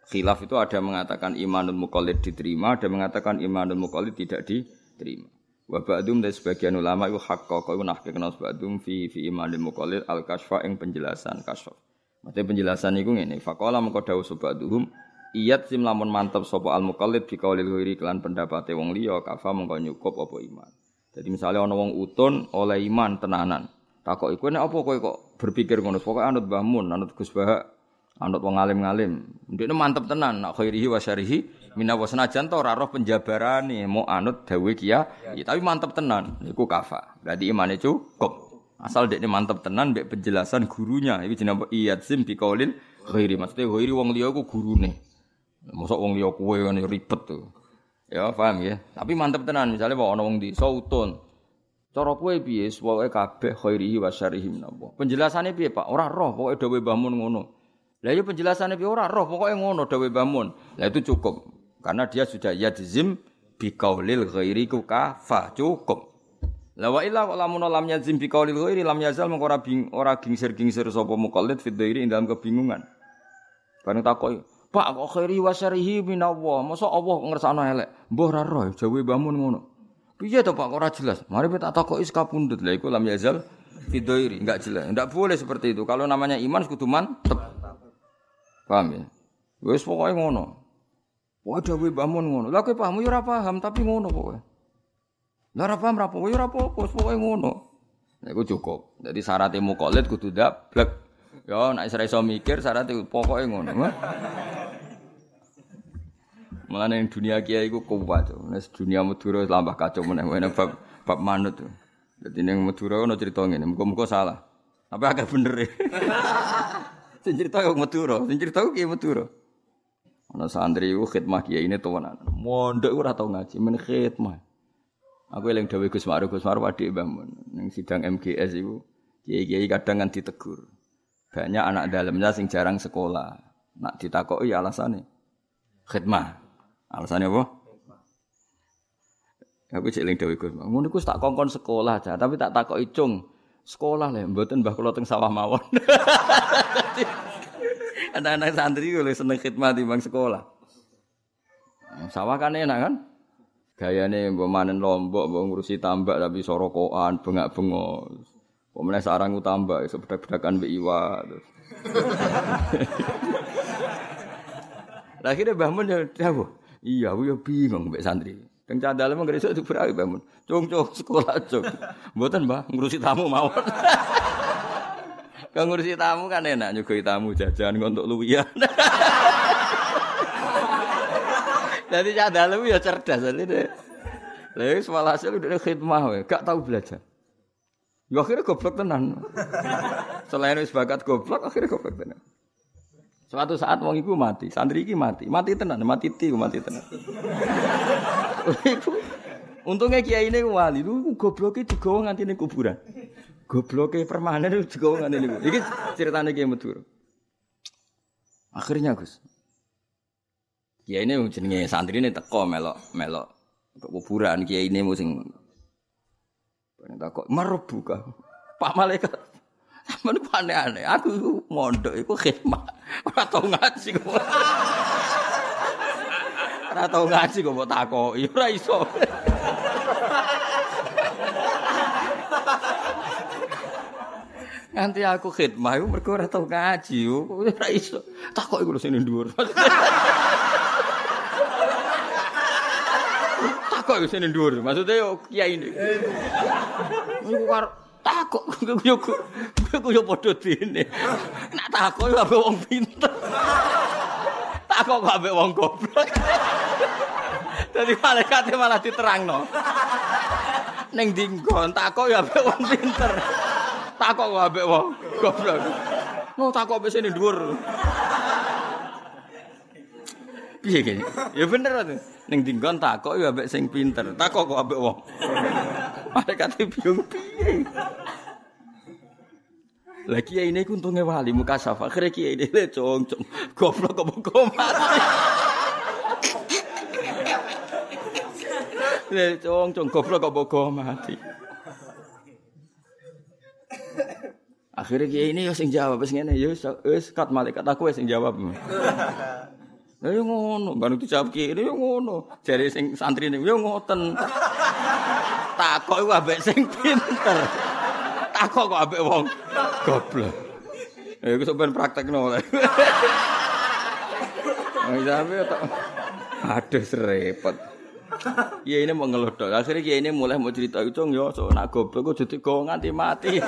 khilaf itu ada mengatakan imanul muqallid diterima, ada mengatakan imanul muqallid tidak diterima. Wa ba'dum de sebagian ulama iku hakka kok iku nahke kena ba'dum fi fi imanil muqallid al kasfa ing penjelasan kasf. Maksudnya penjelasan iku ngene, faqala mengko dawuh ba'duhum Iyat sim lamun mantep sapa al mukallid bi kaulil ghairi kelan pendapate wong liya kafa mongko nyukup apa iman. Jadi misalnya ana wong utun oleh iman tenanan. Takok iku nek apa kowe kok berpikir ngono? Pokoke anut Mbah Mun, anut Gus anut wong alim-alim. Ndekne mantep tenan nak khairihi wa syarihi mina wa senajan to ora roh penjabarane mau anut dawe kia, ya, tapi mantep tenan. Iku kafa. Berarti imane cukup. Asal dekne mantep tenan mbek penjelasan gurunya. Iki jenenge iyat sim bi kaulil ghairi. Maksudnya ghairi wong liya ku gurune. Mosok wong liya kowe kan ribet tuh. Ya, paham ya. Tapi mantep tenan misalnya bawa ana wong di sautun. Cara kowe piye pokoke kabeh khairihi wa syarihi minallah. Penjelasane piye, Pak? Ora roh pokoke dawuh Mbah ngono. Lah iya penjelasane piye ora roh pokoke ngono dawuh Mbah Lah itu cukup. Karena dia sudah yadzim bi qaulil ghairi kafa cukup. La wa illa lamun lam yazim bi qaulil ghairi lam yazal mengko ora bing ora gingsir-gingsir sapa muqallid fi dhairi dalam kebingungan. Bareng takoki, Pak kok khairi wa syarihi minallah. Masa Allah ngersakno elek. Mbah ora roh bangun ngono. Piye to Pak ora jelas? Mari kita takoki sekapundhut. Lah iku lam yazal fidoiri, enggak jelas. Enggak boleh seperti itu. Kalau namanya iman kudu mantep. Paham ya? Wis pokoke ngono. Pokoke dawe bangun ngono. Lah kowe paham ya ora paham tapi ngono pokoke. Lah ora paham ora apa ya ora apa-apa, pokoke ngono. Nah, iku cukup. Jadi syaratnya mukolit kudu dablek. Ya nek iso mikir syaratnya pokoke ngono. Mulane ning dunia kiai iku kuat. Nek dunia Madura lambah kacau meneh bab bab manut. Dadi ning Madura ono crita ngene, muga-muga salah. Tapi agak bener e. Sing cerita kok Madura, sing cerita kok Madura. Ono santri iku khidmah kiai ini tuwanan. Mondok ora tau ngaji, men khidmah. Aku eling dawuh Gus Ma'ruf, Gus Ma'ruf adik Mbah Mun. Ning sidang MGS iku kiai-kiai kadang kan ditegur. Banyak anak dalamnya sing jarang sekolah. Nak ditakoki alasane khidmah. Alasannya apa? Aku cek ling dewe Gus. Ngono iku tak kongkon sekolah aja, tapi tak takok icung. Sekolah lah, mboten Mbah kula teng sawah mawon. Anak-anak santri oleh seneng khidmat bang sekolah. Sawah kan enak kan? Gayane mbok manen lombok, mbok ngurusi tambak tapi sorokoan, bengak-bengok. Pemenang sarang tambak, sebedak-bedakan mbek iwa. Lah akhirnya Mbah Mun ya dawuh. Iya, aku ya bingung mbek santri. Teng candale mung gresik diberawi bangun. Cung cung sekolah cung. Mboten, Mbah, ngurusi tamu mawon. Kang ngurusi tamu kan enak nyugoi tamu jajan untuk luwian. Jadi candale ya cerdas deh. Lha wis walhasil udah khidmah we, gak tahu belajar. Ya akhirnya goblok tenan. Selain wis bakat goblok, akhirnya goblok tenan. Suatu saat wong iku mati, santri iki mati, mati tenan, mati ti, mati tenan. Untungnya kiai ini wali, lu gobloknya digawa nganti ning kuburan. Gobloknya permanen itu digawa nganti ning. Iki ceritanya kiai Madura. Akhirnya Gus. Kiai ini jenenge santri ini teko melok melok kuburan kiai ini musim. Takut buka. Pak malaikat Sampeyan ku aneh-aneh. Aku mondok iku khidmat. Ora ngaji kok. Ora ngaji kok mbok takoki. Ora iso. Nanti aku khidmah iku mergo ora tau ngaji. Ora iso. Takoki kulo sing dhuwur. Takoki sing dhuwur. Maksudnya kiai ini. Iku takok yo yo yo padha dene. Nak takok yo ambek wong pinter. Takok kok ambek wong goblok. Dadi malaikat malah diterangno. Ning dinggon takok yo ambek wong pinter. Takok kok ambek wong goblok. Mau takok wis ning dhuwur. Piye kene? Ya bener to. Ning dinggon takok yo ambek sing pinter. Takok kok ambek wong Malaikat bingung piye. Lah kiai ini untungnya wali muka safa. Akhirnya kiai ini le cong cong goblok mati. Le cong cong goblok mati. Akhirnya kiai ini yo sing jawab wis ngene yo wis kat malaikat aku sing jawab. Lah yo ngono, baru dijawab kiai ini yo ngono. Jare sing santri ini yo ngoten. Takok iku ambek sing pinter. Takok kok ambek wong goblok. Eh iku sampean praktekno. Oh sampe tok. Aduh serepet. Iya ini mau ngelodok. Akhirnya kiai ini mulai mau cerita itu, yo so nak goblok gue jadi kau nganti mati.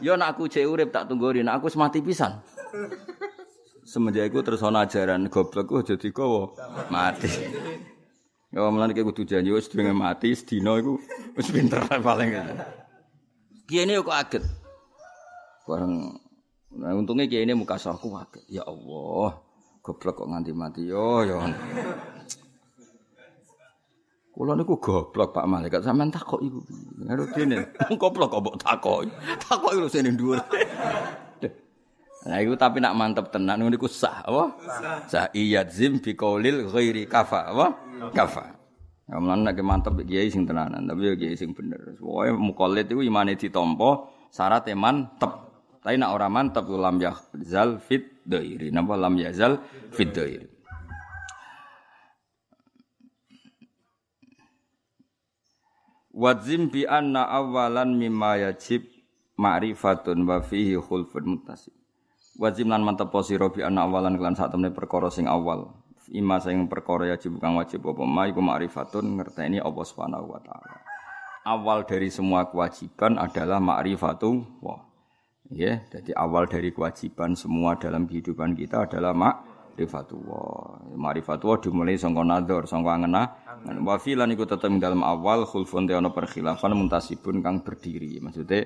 Yo nak aku urip tak tunggu nak aku semati pisan. Semenjak itu terus ajaran goblok gue jadi kau mati. Ya mulane iki kudu janji wis dhewe mati sedina iku wis pinter paling. Kiye ini kok kaget. Bareng nah untungnya kiye ini muka sahku kaget. Ya Allah, goblok kok nganti mati yo yo. Kula niku goblok Pak Malaikat sampean takok iku. Karo dene, goblok kok mbok takok. Takok iku sing dhuwur. Nah iku tapi nak mantep tenan niku sah apa? Sah. Sah iyadzim bi qaulil ghairi kafa apa? Kafa. Ya mlan nek mantep kiai sing tenanan, tapi ya kiai sing bener. Pokoke mukallid iku imane ditampa syarat mantep. Tapi nak ora mantep lam yazal fit dairi. Napa lam yazal fit dairi. Wadzim bi anna awalan mimma yajib ma'rifatun wa fihi khulfun. Wajib lan mantep sira bi awalan kelan sak temne perkara sing awal. Ima sing perkara wajib kang wajib apa ma iku ma'rifatun ngerteni Allah Subhanahu wa taala. Awal dari semua kewajiban adalah ma'rifatu wa. Ya, jadi awal dari kewajiban semua dalam kehidupan kita adalah mak Rifatullah. Ma'rifatullah dimulai sangka nadzar, sangka angena. Wa filan iku tetep dalam awal khulfun te ana perkhilafan muntasibun kang berdiri. Maksudnya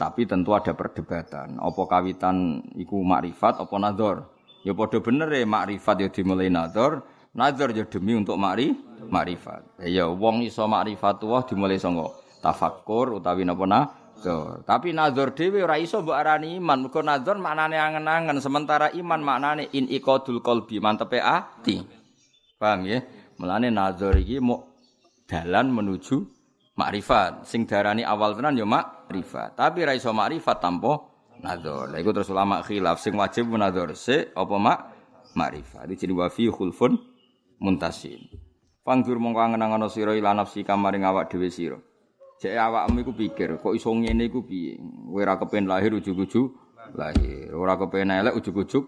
tapi tentu ada perdebatan. Apa kawitan iku makrifat apa nadzar? Ya padha bener ya makrifat ya dimulai nadzar, nadzar ya demi untuk makri makrifat. Ya wong iso makrifatuh dimulai sangka tafakkur utawi napa nadzar. Tapi nadzar dhewe ora iso mbok arani iman. Mergo nadzar maknane angen-angen, sementara iman maknane in iqadul qalbi, mantepe ati. Paham ya? Mulane nadzar iki mau dalan menuju makrifat. Sing darani awal tenan ya makrifat. Tapi ra iso makrifat tanpa nadzar. Lha iku terus ulama khilaf sing wajib nadzar se apa mak makrifat. Iki jenenge wa fi khulfun muntasin. Panggur mongko angen-angen sira ila nafsi kamaring awak dhewe sira. Jek awakmu iku pikir, kok iso ngene iku piye? Kowe ora kepen lahir ujug-ujug lahir. Ora kepen elek ujug-ujug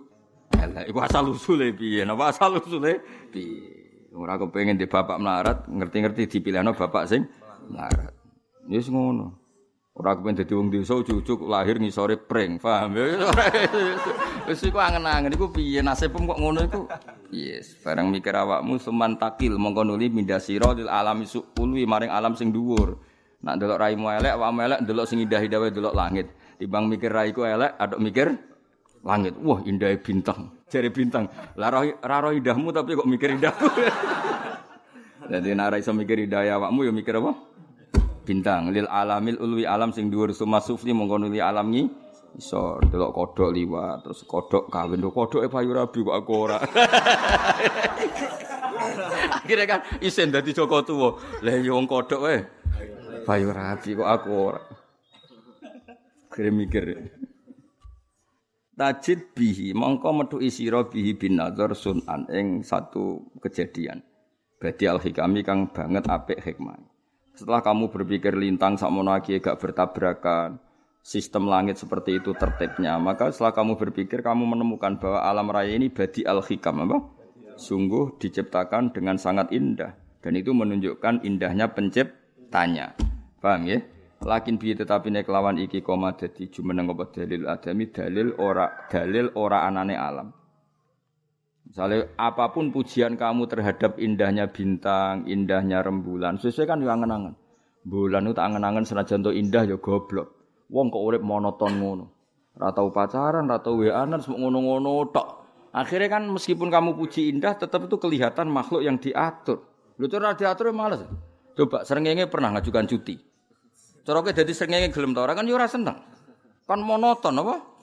elek. Iku asal usule piye? Napa asal usule piye? Ora kepengin di bapak melarat, ngerti-ngerti dipilihno bapak sing melarat. Wis ngono. Ora kepen dadi wong desa ujug-ujug lahir ngisore pring, paham ya? Wis iku angen-angen iku piye nasibmu kok ngono iku? Yes, bareng mikir awakmu seman takil mongko nuli mindasira lil alami suulwi maring alam sing dhuwur. Nak delok raimu elek, awakmu elek delok sing indah-indah wae delok langit. Timbang mikir raiku elek, aduk mikir langit. Wah, indah bintang. Jari bintang. Lah raro indahmu tapi kok mikir indahku. Jadi nak iso mikir indah awakmu ya mikir apa? Bintang. Lil alamil ulwi alam sing dhuwur suma sufli mongko nuli alam ngi iso delok kodok liwat terus kodok kawin kodok e payu rabi kok aku ora. Akhirnya kan isen dadi Joko tuwa. Lah ya wong kodok wae. Bayu rabi kok aku ora. Kira mikir. Tajid bihi mongko metu isira bihi bin sunan ing satu kejadian. Badi al hikami kang banget apik hikmah. Setelah kamu berpikir lintang sakmono iki gak bertabrakan, sistem langit seperti itu tertibnya, maka setelah kamu berpikir kamu menemukan bahwa alam raya ini badi al hikam apa? Sungguh diciptakan dengan sangat indah dan itu menunjukkan indahnya penciptanya. Paham ya? Lakin bi tetapi nek lawan iki koma dadi jumeneng apa dalil adami dalil ora dalil ora anane alam. Misalnya apa pun pujian kamu terhadap indahnya bintang, indahnya rembulan, sesuai kan yo angen-angen. Bulan itu angen-angen senajan to indah ya goblok. Wong kok urip monoton ngono. Ora tau pacaran, ora tau weanan, semua ngono-ngono tok. Akhirnya kan meskipun kamu puji indah, tetap itu kelihatan makhluk yang diatur. Lu tuh diatur males. Coba serengenge pernah ngajukan cuti. Cara kowe dadi srengenge gelem ta ora kan yo ora seneng. Kan monoton apa?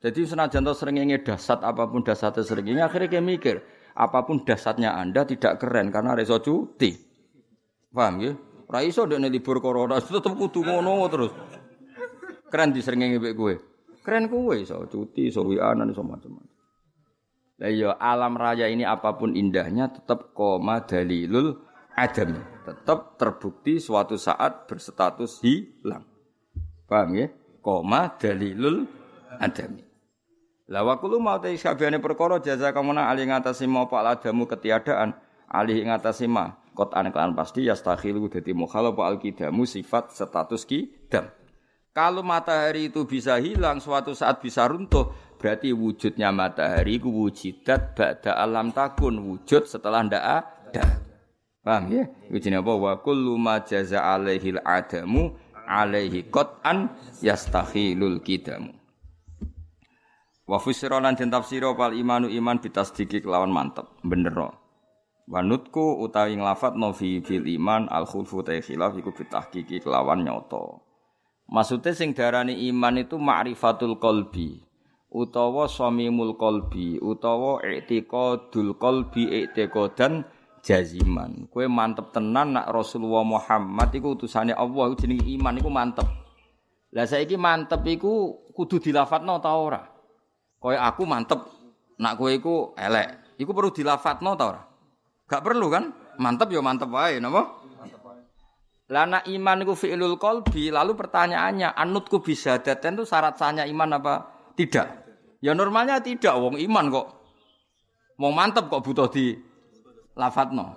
Jadi senajan to srengenge dasat apa pun dasatnya srengenge akhirnya kayak mikir, apa pun dasatnya Anda tidak keren karena reso cuti. Paham ya? Ora iso ndekne libur corona tetep kudu ngono terus. Keren di srengenge mbek kowe. Keren kowe iso cuti, iso wianan, iso macam-macam. Lah iya alam raya ini apa pun indahnya tetap koma dalilul adam tetap terbukti suatu saat berstatus hilang. Paham ya? Koma dalilul adami. La wa kullu ma ta isabiyane perkara jaza kamuna ali ngatasi mau pak adamu ketiadaan ali ngatasi ma kotan kan pasti yastakhilu dadi mukhalaf al kidamu sifat status kidam. Kalau matahari itu bisa hilang suatu saat bisa runtuh berarti wujudnya matahari ku wujidat ba'da alam takun wujud setelah ndak ada. Paham ya? Jenenge apa? Wa kullu ma jaza alaihil adamu alaihi qat'an yastakhilul kidamu. Wa fusira lan den tafsira pal imanu iman bitasdiki kelawan mantep, bener. Wanutku utawi nglafat no fi bil iman al khulfu ta khilaf iku bitahqiqi kelawan nyoto. Maksudnya sing darani iman itu ma'rifatul qalbi utawa samimul qalbi utawa i'tiqadul qalbi i'tiqadan jaziman. Kue mantep tenan nak Rasulullah Muhammad iku utusane Allah iku jenenge iman iku mantep. Lah saiki mantep iku kudu dilafatno ta ora? Kaya aku mantep nak kowe iku elek. Iku perlu dilafatno ta ora? Gak perlu kan? Mantep ya mantep wae napa? Lah nak iman iku fi'lul qalbi, lalu pertanyaannya anutku bisa daten itu syarat sahnya iman apa tidak? Ya normalnya tidak, wong iman kok. Wong mantep kok butuh di lafatno.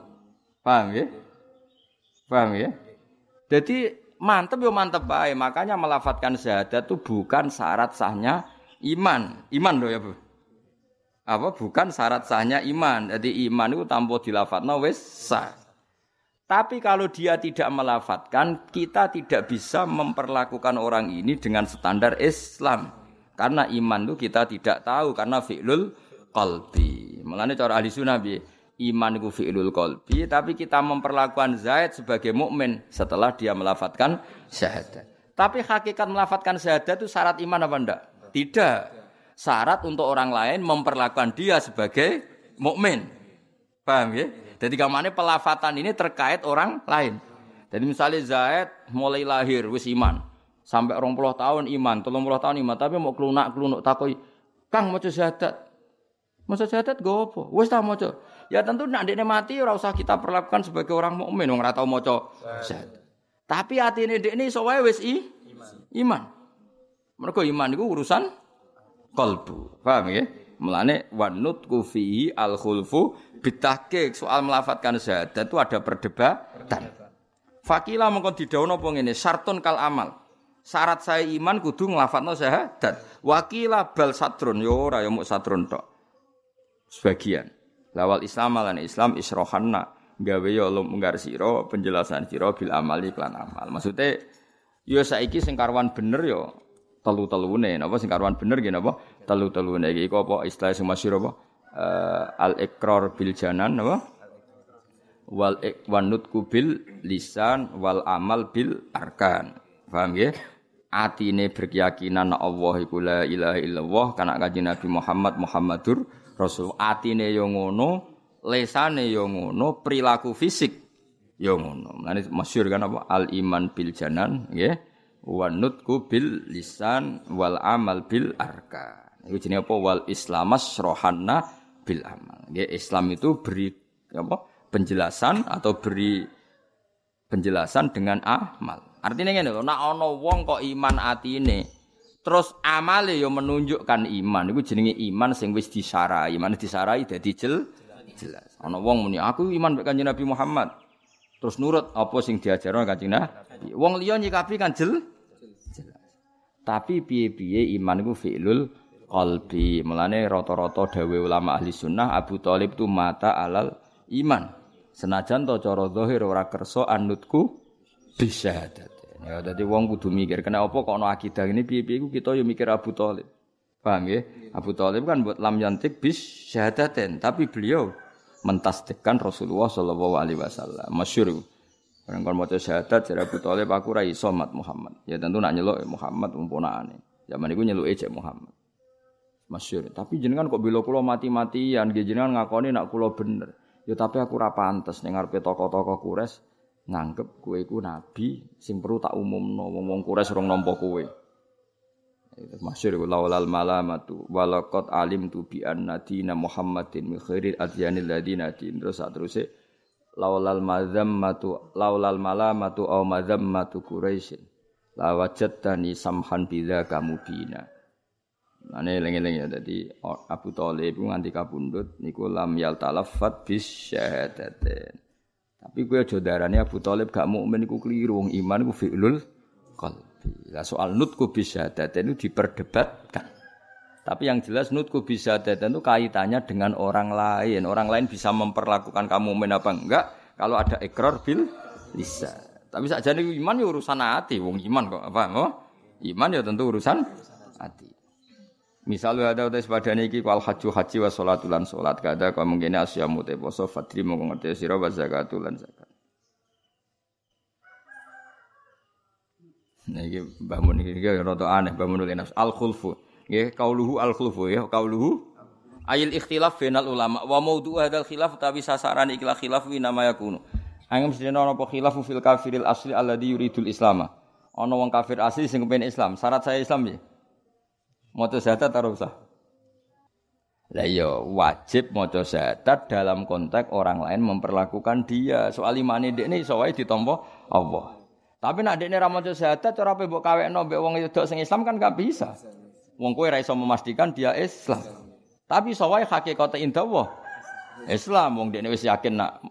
Paham ya? Paham ya? Jadi mantep yo mantep bae. Makanya melafatkan syahadat itu bukan syarat sahnya iman. Iman loh ya, Bu. apa bukan syarat sahnya iman. Jadi iman itu tanpa dilafatno wis sah. Tapi kalau dia tidak melafatkan, kita tidak bisa memperlakukan orang ini dengan standar Islam. Karena iman itu kita tidak tahu karena fi'lul qalbi. Mulane cara ahli sunnah iman itu fi'lul qalbi, tapi kita memperlakukan Zaid sebagai mukmin setelah dia melafatkan syahadat. Tapi hakikat melafatkan syahadat itu syarat iman apa enggak? Tidak. Syarat untuk orang lain memperlakukan dia sebagai mukmin. Paham ya? Jadi kamane pelafatan ini terkait orang lain. Jadi misalnya Zaid mulai lahir wis iman. Sampai orang puluh tahun iman, tolong puluh tahun iman, tapi mau kelunak kelunuk takoi, Kang mau syahadat. Mau syahadat gue apa? Wis tak mau Ya tentu nak dia mati ora usah kita perlakukan sebagai orang mukmin wong ora tau maca syahadat. Tapi atine ini sowae wis i iman. Mergo iman itu urusan kalbu. Paham ya? Mulane wanut kufihi al khulfu bitahqiq soal melafatkan syahadat itu ada perdebatan. Fakila mengkon didhawuhna apa ngene, syartun kal amal. Syarat saya iman kudu nglafatno syahadat. Wakila bal satrun yo ora yo muk satrun tok. Sebagian. Lawal Islam lan Islam isrohanna gawe ya Allah munggar sira penjelasan sira bil amali klan amal. Maksudnya ya saiki sing karuan bener ya telu-telune napa sing karuan bener nggih napa telu-telune iki apa istilah sing masyhur apa uh, al ikrar bil janan napa wal ikwanut kubil lisan wal amal bil arkan. Paham nggih? Atine berkeyakinan Allah iku la ilaha illallah kana kanjeng Nabi Muhammad Muhammadur Rasul. Atine yo ngono, lesane yo ngono, perilaku fisik yo ngono. Mane masyhur kan apa al iman bil janan nggih. Wa nutku bil lisan wal amal bil arka. Iku jenenge apa wal islamas rohanna bil amal. Nggih Islam itu beri apa penjelasan atau beri penjelasan dengan amal. Artinya ngene lho, nek ana wong kok iman atine Terus amale yo menunjukkan iman. Iku jenenge iman sing wis disarai. Iman disarai dadi jel jelas. Ana wong muni aku iman mek Kanjeng Nabi Muhammad. Terus nurut apa sing diajarno Kanjeng Nabi. Wong liya nyikapi kan jel. Tapi piye-piye iman iku fi'lul qalbi. Mulane rata-rata dawe ulama ahli sunnah Abu Thalib tu mata alal iman. Senajan to cara zahir ora kersa anutku bisyahadat. Ya dadi wong kudu mikir kena apa kok ana akidah ini piye-piye kita yo mikir Abu Thalib. Paham ya? Abu Thalib kan buat lam yantik bis syahadaten, tapi beliau mentasdikkan Rasulullah sallallahu alaihi wasallam. Masyhur. Orang kon maca syahadat jare Abu Thalib aku ra iso mat Muhammad. Ya tentu nak nyeluk Muhammad umponane. Zaman iku nyeluk ejek Muhammad. Masyhur. Tapi jenengan kok bila kula mati-matian, jenengan ngakoni nak kula bener. Ya tapi aku ora pantes ning ngarepe tokoh-tokoh Quraisy nganggep kowe iku nabi sing perlu tak umumno wong-wong Quraisy rong nampa kowe. Itu masyhur iku laulal malamatu walaqad alim tu bi anna dina Muhammadin min khairil adyanil ladina din terus sateruse laulal mazammatu laulal malamatu au mazammatu quraisy la wajadtani samhan bidza kamubina. Ane lengi-lengi ya dadi Abu Thalib nganti kapundhut niku lam yal talaffat bis syahadatain. Tapi gue aja darane Abu Thalib gak mukmin iku keliru iman iku fi'lul qalbi. Lah soal nutku bisa data itu diperdebatkan. Tapi yang jelas nutku bisa itu kaitannya dengan orang lain. Orang lain bisa memperlakukan kamu mukmin apa enggak kalau ada ikrar bil bisa. Tapi saja iman ya urusan hati, wong iman kok apa? Oh, iman ya tentu urusan hati. Misalnya ada utai sepadane iki wal haji haji wa sholatu lan sholat kada kau mungkin asyamu te poso fadri mau ngerti sira wa zakatu lan zakat. Nah iki Mbah Mun iki rada aneh Mbah al khulfu. Nggih kauluhu al khulfu ya kauluhu ayil ikhtilaf bainal ulama wa maudhu hadzal khilaf tapi sasaran ikhlas khilaf wi nama yakunu. Angem sedene ana apa khilafu fil kafiril asli alladhi yuridul islama. Ana wong kafir asli sing kepen Islam. Syarat saya Islam ya. Maca syahadat atau usah? Lah iya wajib maca syahadat dalam konteks orang lain memperlakukan dia. Soal imane dekne iso wae ditampa Allah. Tapi nak dekne ra maca syahadat cara pe mbok kawekno mbek wong wedok sing Islam kan gak bisa. Wong kowe ra iso memastikan dia Islam. Tapi iso wae hakikate indallah Islam wong dekne wis yakin nak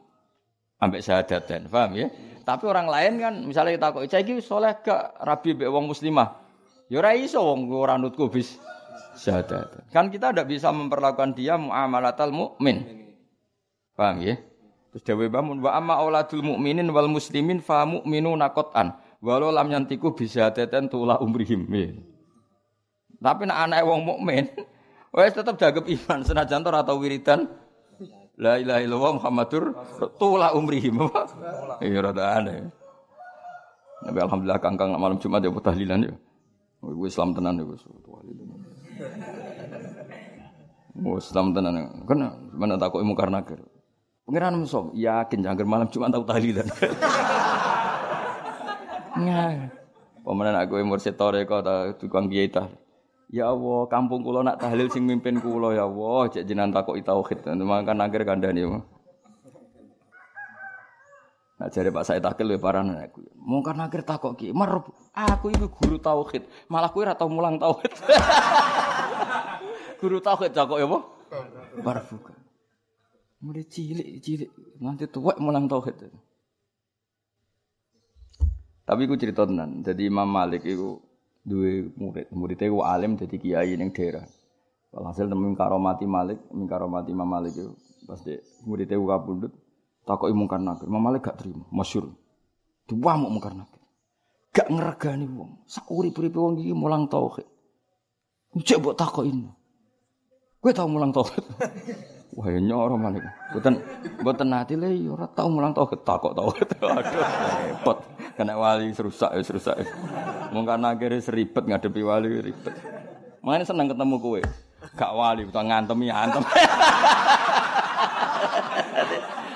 ambek syahadatan. Paham ya? Tapi orang lain kan misalnya kita kok iki soleh gak rabi mbek wong muslimah. Ya ora iso wong ora nutku bis syahadat. Kan kita tidak bisa memperlakukan dia muamalatal mukmin. Paham ya? Terus dewe bangun wa amma auladul mukminin wal muslimin fa mu'minuna qat'an. Walau lam yantiku bisa teten tula umrihim. Ya. Tapi nak anak wong mukmin, wes tetap jaga iman senajan ora atau wiridan La ilaha illallah Muhammadur tula umrihim. Iya rada aneh. Nabi alhamdulillah kangkang malam Jumat ya tahlilan ya. Gue Islam tenan ya wis tahlilan. Oh, Islam tenan. Kan mana takut ilmu karena ker. Pengiran musuh, yakin jangan malam cuma tahu tahlilan. Nah, pemenang aku umur setore kok tukang tahlil. Ya Allah, kampung kula nak tahlil sing mimpin kula ya Allah, cek jenengan takok tauhid. Makan akhir kandhani. Nah jare Pak Said Akil paran aku. Mungkin akhir takok ki, "Mar, aku itu guru tauhid, malah kowe ora tau mulang tauhid." guru tauhid takok ya apa? Barfuka. Mulai cilik-cilik nanti tuwek mulang tauhid. Tapi ku cerita tenan. Jadi Imam Malik itu duwe murid. Muridnya ku alim jadi kiai ning daerah. Walhasil temen karomati Malik, min karomati Imam Malik itu pas de muridnya ku kabundut takoki mungkar nakir. Imam Malik gak terima, masyhur. Diwamuk mungkar nakir. Gak ngeregani wong. Sak urip-uripe wong iki mulang tauhid. Cek mbok takokin. Kowe tau mulang tauhid? Wah ya nyoro Malik. Mboten mboten nate le ya ora tau mulang tauhid takok tauhid. Aduh repot. Kena wali serusak ya serusak. Mungkin akhirnya seribet ngadepi wali ribet. Makanya seneng ketemu kowe. Gak wali, butuh ngantem ya antem.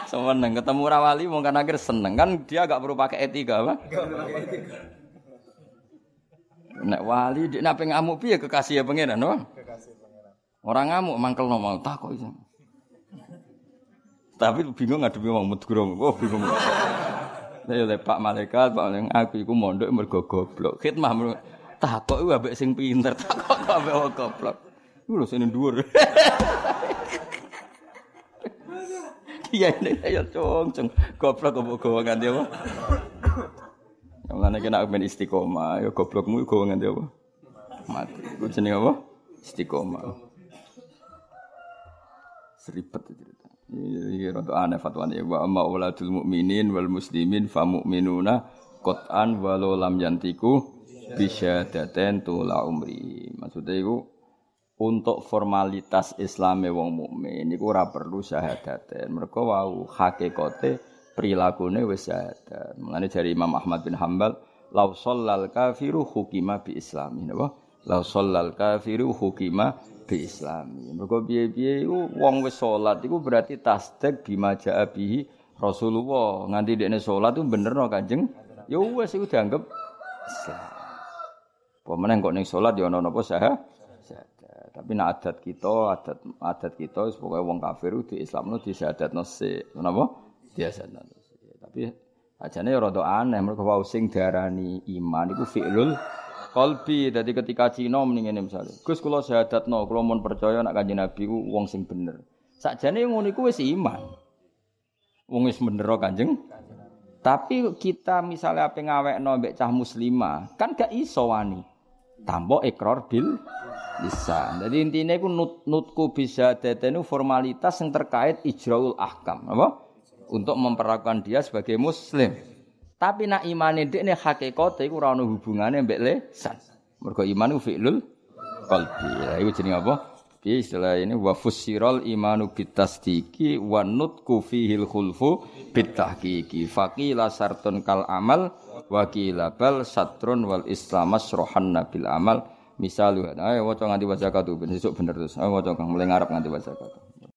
Seneng ketemu rawali mungkin akhir seneng kan dia gak perlu pakai etika apa? Nek wali nape ngamuk piye kekasih ya pengiran no? Orang ngamuk mangkel no mau takut itu. Tapi bingung ngadepi wong medgurung. Oh bingung. Saya oleh Pak Malaikat, Pak Malaikat, aku iku mondok mergo goblok. Khidmah takok iku ambek sing pinter, takok kok ambek goblok. Iku lho sing dhuwur. Iya ini ya cong cong goblok kok gowo nganti apa? Yang mana kena ben istiqomah, ya goblokmu gowo nganti apa? Mati. Iku jenenge apa? Istiqomah. Seribet itu. Iki rada aneh fatwane wa amma uladul mukminin wal muslimin fa mu'minuna qat'an walau lam yantiku bisyadaten tula umri. Maksudnya iku untuk formalitas Islame wong mukmin iku ora perlu syahadaten. Mergo wau hakikate prilakune wis syahadat. Mulane dari Imam Ahmad bin Hambal, "Lau shallal kafiru hukima bi islami." Napa? "Lau shallal kafiru hukima bi islami. Mergo piye-piye iku wong wis salat iku berarti tasdik bima jaa Rasulullah. Nganti dekne salat itu bener no Kanjeng. Ya wis iku dianggap Islam. Pemenang kok ning salat ya ana napa sah? Tapi nak adat kita, adat adat kita pokoke wong kafir di Islamno di syahadatno sik. Napa? Diasadno. Tapi ajane ya rada aneh mergo wau sing diarani iman iku fi'lul Kolbi, jadi ketika Cina mending ini misalnya. Gus kalau syahadat no, kalau mau percaya nak kanji Nabi ku wong sing bener. Sakjane ngono iku wis iman. Wong wis bener kanjeng. Tapi kita misalnya apa ngawekno mbek cah muslimah, kan gak iso wani. Tambo ekor bil bisa. Jadi intinya ku nut, nutku bisa tetenu formalitas yang terkait ijraul ahkam, apa? Untuk memperlakukan dia sebagai muslim. Tapi nak imane dekne hakikate iku ora ono hubungane mbek lisan. Mergo iman ku fi'lul qalbi. Ya iku jenenge apa? Piye istilah ini wa fusiral imanu bitasdiki wa nutku fihil khulfu bitahqiqi. Faqila sartun kal amal wa qila bal satrun wal islamas rohan nabil amal. Misalu, ayo waca nganti waca katu ben sesuk bener terus. Ayo waca mulai nganti waca katu.